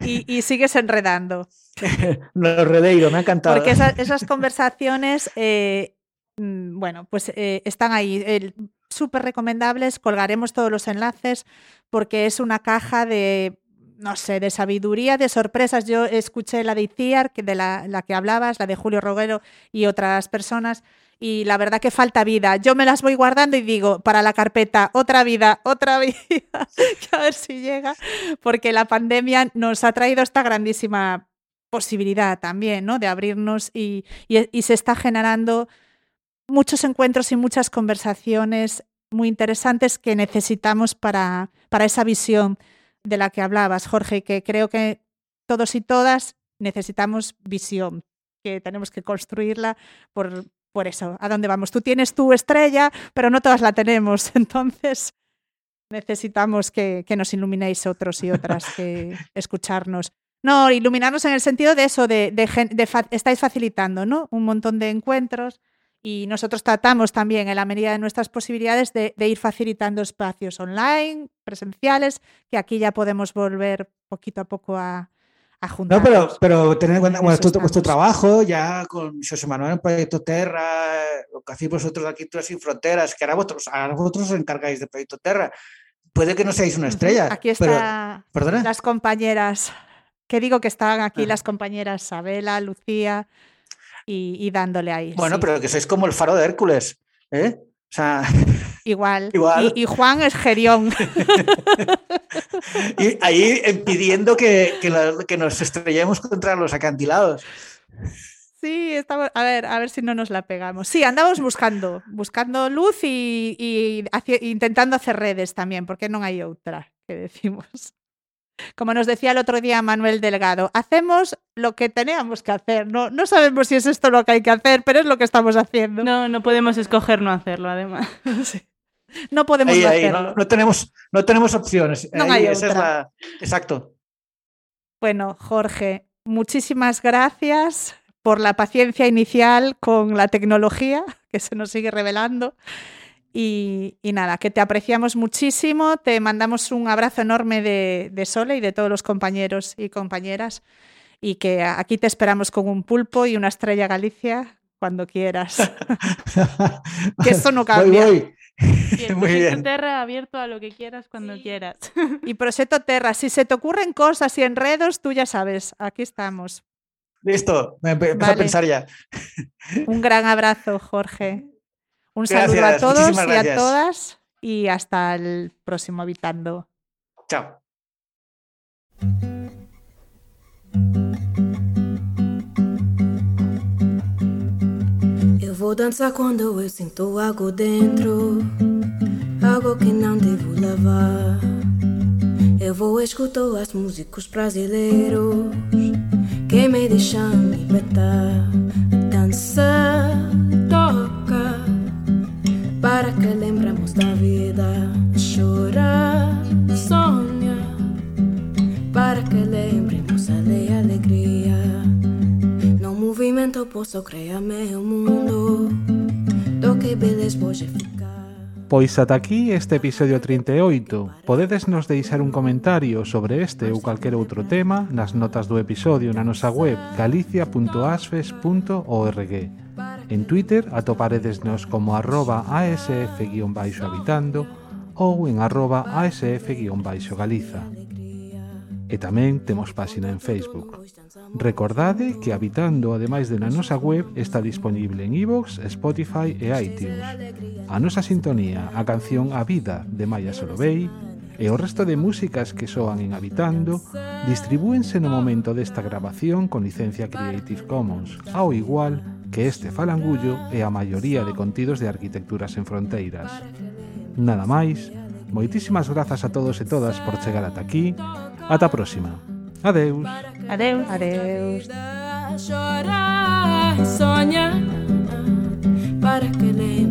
Y, y, sigues enredando. [laughs] Lo redeiro, me ha encantado. Porque esas, esas conversaciones, eh, bueno, pues eh, están ahí. Eh, Súper recomendables, colgaremos todos los enlaces porque es una caja de, no sé, de sabiduría, de sorpresas. Yo escuché la de Iciar, que de la, la que hablabas, la de Julio Roguero y otras personas y la verdad que falta vida. Yo me las voy guardando y digo, para la carpeta, otra vida, [laughs] otra vida, a ver si llega, porque la pandemia nos ha traído esta grandísima posibilidad también, ¿no? De abrirnos y, y, y se está generando muchos encuentros y muchas conversaciones muy interesantes que necesitamos para, para esa visión de la que hablabas, Jorge, que creo que todos y todas necesitamos visión, que tenemos que construirla por, por eso, ¿a dónde vamos? Tú tienes tu estrella, pero no todas la tenemos, [laughs] entonces necesitamos que, que nos iluminéis otros y otras, que [laughs] escucharnos. No, iluminarnos en el sentido de eso, de, de, de fa estáis facilitando ¿no? un montón de encuentros y nosotros tratamos también, en la medida de nuestras posibilidades, de, de ir facilitando espacios online, presenciales, que aquí ya podemos volver poquito a poco a, no, pero, pero tener en cuenta bueno, trabajo ya con José Manuel en Proyecto Terra, lo que hacéis vosotros aquí Tours Sin Fronteras, que ahora vosotros, ahora vosotros os encargáis de Proyecto Terra. Puede que no seáis una estrella. Aquí están las compañeras, que digo que estaban aquí ah. las compañeras Sabela, Lucía y, y dándole ahí. Bueno, sí. pero que sois como el faro de Hércules, ¿eh? Sea, Igual. Igual. Y, y, Juan es Gerión. [laughs] y ahí impidiendo que, que, la, que, nos estrellemos contra los acantilados. Sí, estamos, a ver, a ver si no nos la pegamos. Sí, andamos buscando, buscando luz y, intentando hacer redes también, porque no hay otra que decimos. Como nos decía el otro día Manuel Delgado, hacemos lo que teníamos que hacer. No, no sabemos si es esto lo que hay que hacer, pero es lo que estamos haciendo. No, no podemos escoger no hacerlo, además. [laughs] sí. No podemos ahí, hacerlo. Ahí, no, no, tenemos, no tenemos opciones. No ahí, hay esa otra. es la... Exacto. Bueno, Jorge, muchísimas gracias por la paciencia inicial con la tecnología que se nos sigue revelando. Y, y, nada, que te apreciamos muchísimo, te mandamos un abrazo enorme de, de, Sole y de todos los compañeros y compañeras y que aquí te esperamos con un pulpo y una estrella Galicia cuando quieras. [laughs] que eso no cambia. Voy, voy. Y [laughs] el Muy bien. Terra abierto a lo que quieras cuando sí. quieras. Y Proseto Terra, si se te ocurren cosas y enredos, tú ya sabes, aquí estamos. Listo, me empiezo vale. a pensar ya. Un gran abrazo, Jorge. Un gracias, saludo a todos y gracias. a todas y hasta el próximo Habitando. Chao. Eu vou dançar quando eu sinto algo dentro, algo que não devo lavar. Eu vou escutar as músicos brasileiros que me deixam libertar. Dançar, para que lembramos da vida. Chorar, sonha para que lembremos a lei alegria. No movimento posso criar meu mundo, do que beleza hoje. Pois ata aquí este episodio 38. Podedes nos deixar un comentario sobre este ou calquer outro tema nas notas do episodio na nosa web galicia.asfes.org. En Twitter atoparedesnos como arroba asf-habitando ou en arroba asf-galiza. E tamén temos páxina en Facebook. Recordade que Habitando, ademais de na nosa web, está disponible en iVoox, Spotify e iTunes. A nosa sintonía, a canción A Vida de Maya Solovey, e o resto de músicas que soan en Habitando distribúense no momento desta grabación con licencia Creative Commons, ao igual que este falangullo é a maioría de contidos de Arquitecturas en Fronteiras. Nada máis, moitísimas grazas a todos e todas por chegar ata aquí. Ata a próxima. Adeus. Adeus. Adeus. Chorar, sonhar para que nem